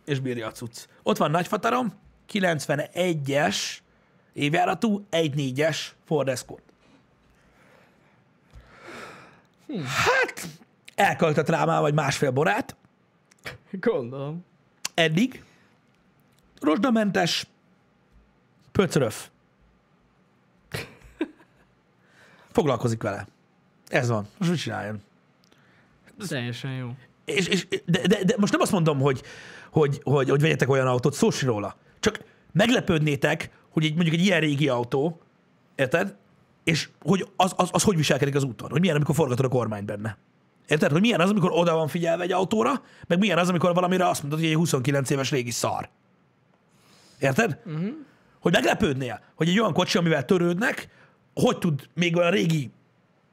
És bírja a cucc. Ott van nagyfatarom, 91-es évjáratú, 1.4-es Ford Escort. Hát, elköltött rá már vagy másfél borát, Gondolom. eddig. Rozsdamentes, pöcröf. Foglalkozik vele. Ez van. Most mit csináljon? Teljesen jó. És, és, de, de, de, most nem azt mondom, hogy, hogy, hogy, hogy vegyetek olyan autót, szó róla. Csak meglepődnétek, hogy egy, mondjuk egy ilyen régi autó Érted? És hogy az, az, az hogy viselkedik az úton, hogy milyen, amikor forgatod a kormány benne. Érted? Hogy milyen az, amikor oda van figyelve egy autóra, meg milyen az, amikor valamire azt mondod, hogy egy 29 éves régi szar. Érted? Uh-huh. Hogy meglepődnél, hogy egy olyan kocsi, amivel törődnek, hogy tud még olyan régi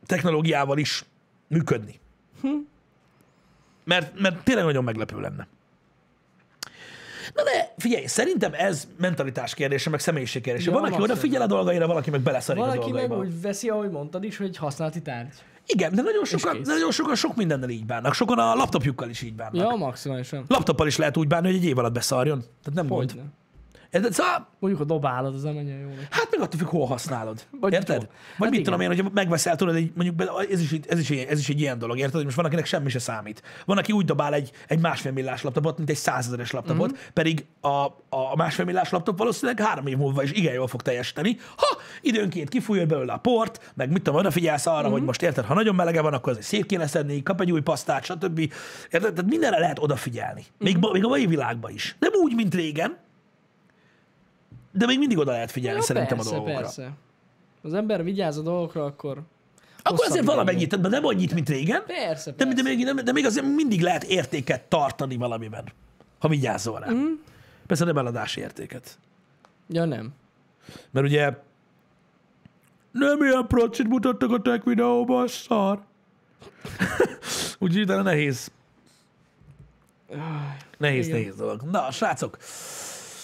technológiával is működni. Hm. Mert, mert tényleg nagyon meglepő lenne. Na de figyelj, szerintem ez mentalitás kérdése, meg személyiség kérdése. Ja, van, aki odafigyel a dolgaira, valaki meg beleszarik a Valaki meg dolgaiba. úgy veszi, ahogy mondtad is, hogy használati tárgy. Igen, de nagyon sokan, nagyon sokan sok mindennel így bánnak. Sokan a laptopjukkal is így bánnak. Ja, maximálisan. Laptoppal is lehet úgy bánni, hogy egy év alatt beszarjon. Tehát nem gond. Érted? Szóval, Mondjuk a dobálod, az nem mennyire jó. neki. hát meg attól függ, hol használod. Vagy érted? Vagy Hát mit tudom én, igen. hogy megveszel, tudod, egy, mondjuk ez is, ez, is, ez is egy ilyen dolog, érted? Hogy most van, akinek semmi se számít. Van, aki úgy dobál egy, egy másfél millás laptopot, mint egy százezeres laptopot, Mhm. mm-hmm. pedig a, a másfél millás laptop valószínűleg három év múlva is igen jól fog teljesíteni. Ha időnként kifújod belőle a port, meg mit tudom, odafigyelsz arra, Mhm. mm-hmm. hogy most érted, ha nagyon melege van, akkor azért szét kéne szedni, kap egy új pasztát, stb. Érted? Tehát mindenre lehet odafigyelni. Még, Mhm. mm-hmm. még a mai világban is. Nem úgy, mint régen, de még mindig oda lehet figyelni Ja, szerintem persze, a dolgokra. persze. Az ember vigyáz a dolgokra, akkor... Akkor azért valamennyit, de nem annyit, mint régen, Persze, de, persze. de, még, de, de még azért mindig lehet értéket tartani valamiben, ha vigyázol rá. Mm. Persze nem eladási értéket. Ja, nem. Mert ugye nem ilyen procit mutattak a tech videóban, szar. Úgyhogy utána nehéz. Nehéz, igen. nehéz dolog. Na, srácok,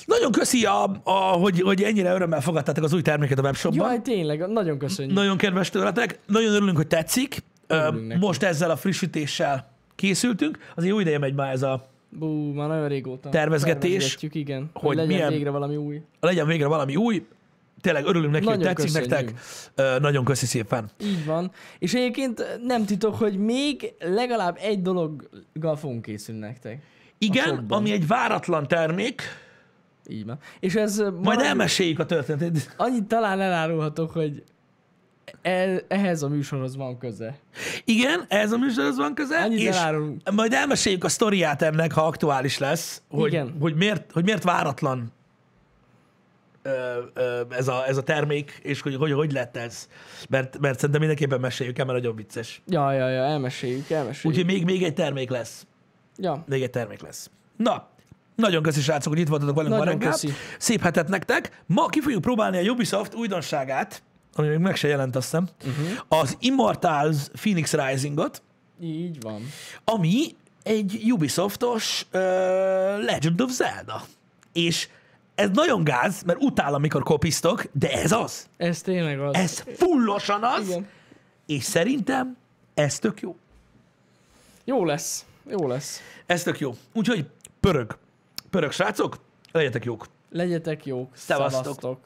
nagyon köszi, a, a, hogy, hogy ennyire örömmel fogadtátok az új terméket a webshopban. Jaj, tényleg, nagyon köszönjük. Nagyon kedves tőletek, nagyon örülünk, hogy tetszik. Örülünk neki. Most ezzel a frissítéssel készültünk. Azért jó ideje megy már ez a, Bú, már nagyon régóta. Tervezgetés, igen. Hogy, hogy legyen milyen- végre valami új. legyen végre valami új. Tényleg örülünk neki, hogy Nagyon tetszik köszönjük. nektek. Nagyon köszi szépen. Így van. És egyébként nem titok, hogy még legalább egy dologgal fogunk készülni nektek. Igen, ami egy váratlan termék, Így van. És ez majd valami- elmeséljük a történetét. Annyit talán elárulhatok, hogy e- ehhez a műsorhoz van köze. Igen, ez a műsorhoz van köze, Annyit és elárulunk. majd elmeséljük a sztoriát ennek, ha aktuális lesz, hogy, Igen. hogy, miért, hogy miért váratlan ez, a, ez a termék, és hogy, hogy hogy lett ez. Mert, mert szerintem mindenképpen meséljük el, mert nagyon vicces. Ja, ja, ja, elmeséljük, elmeséljük. Úgyhogy még, még egy termék lesz. Ja, Még egy termék lesz. Na, nagyon köszi srácok, hogy itt voltatok velünk ma Nagyon reggel. köszi. Szép hetet nektek. Ma ki fogjuk próbálni a Ubisoft újdonságát, ami még meg se jelent, azt hiszem, uh-huh. az Immortals Phoenix Risingot, így van. ami egy Ubisoftos uh, Legend of Zelda. És ez nagyon gáz, mert utálom, amikor kopisztok, de ez az. Ez tényleg az. Ez fullosan az, Igen. és szerintem ez tök jó. Jó lesz. Jó lesz. Ez tök jó. Úgyhogy pörög. Pörög, srácok, legyetek jók. Legyetek jók. Szevasztok. Szevasztok.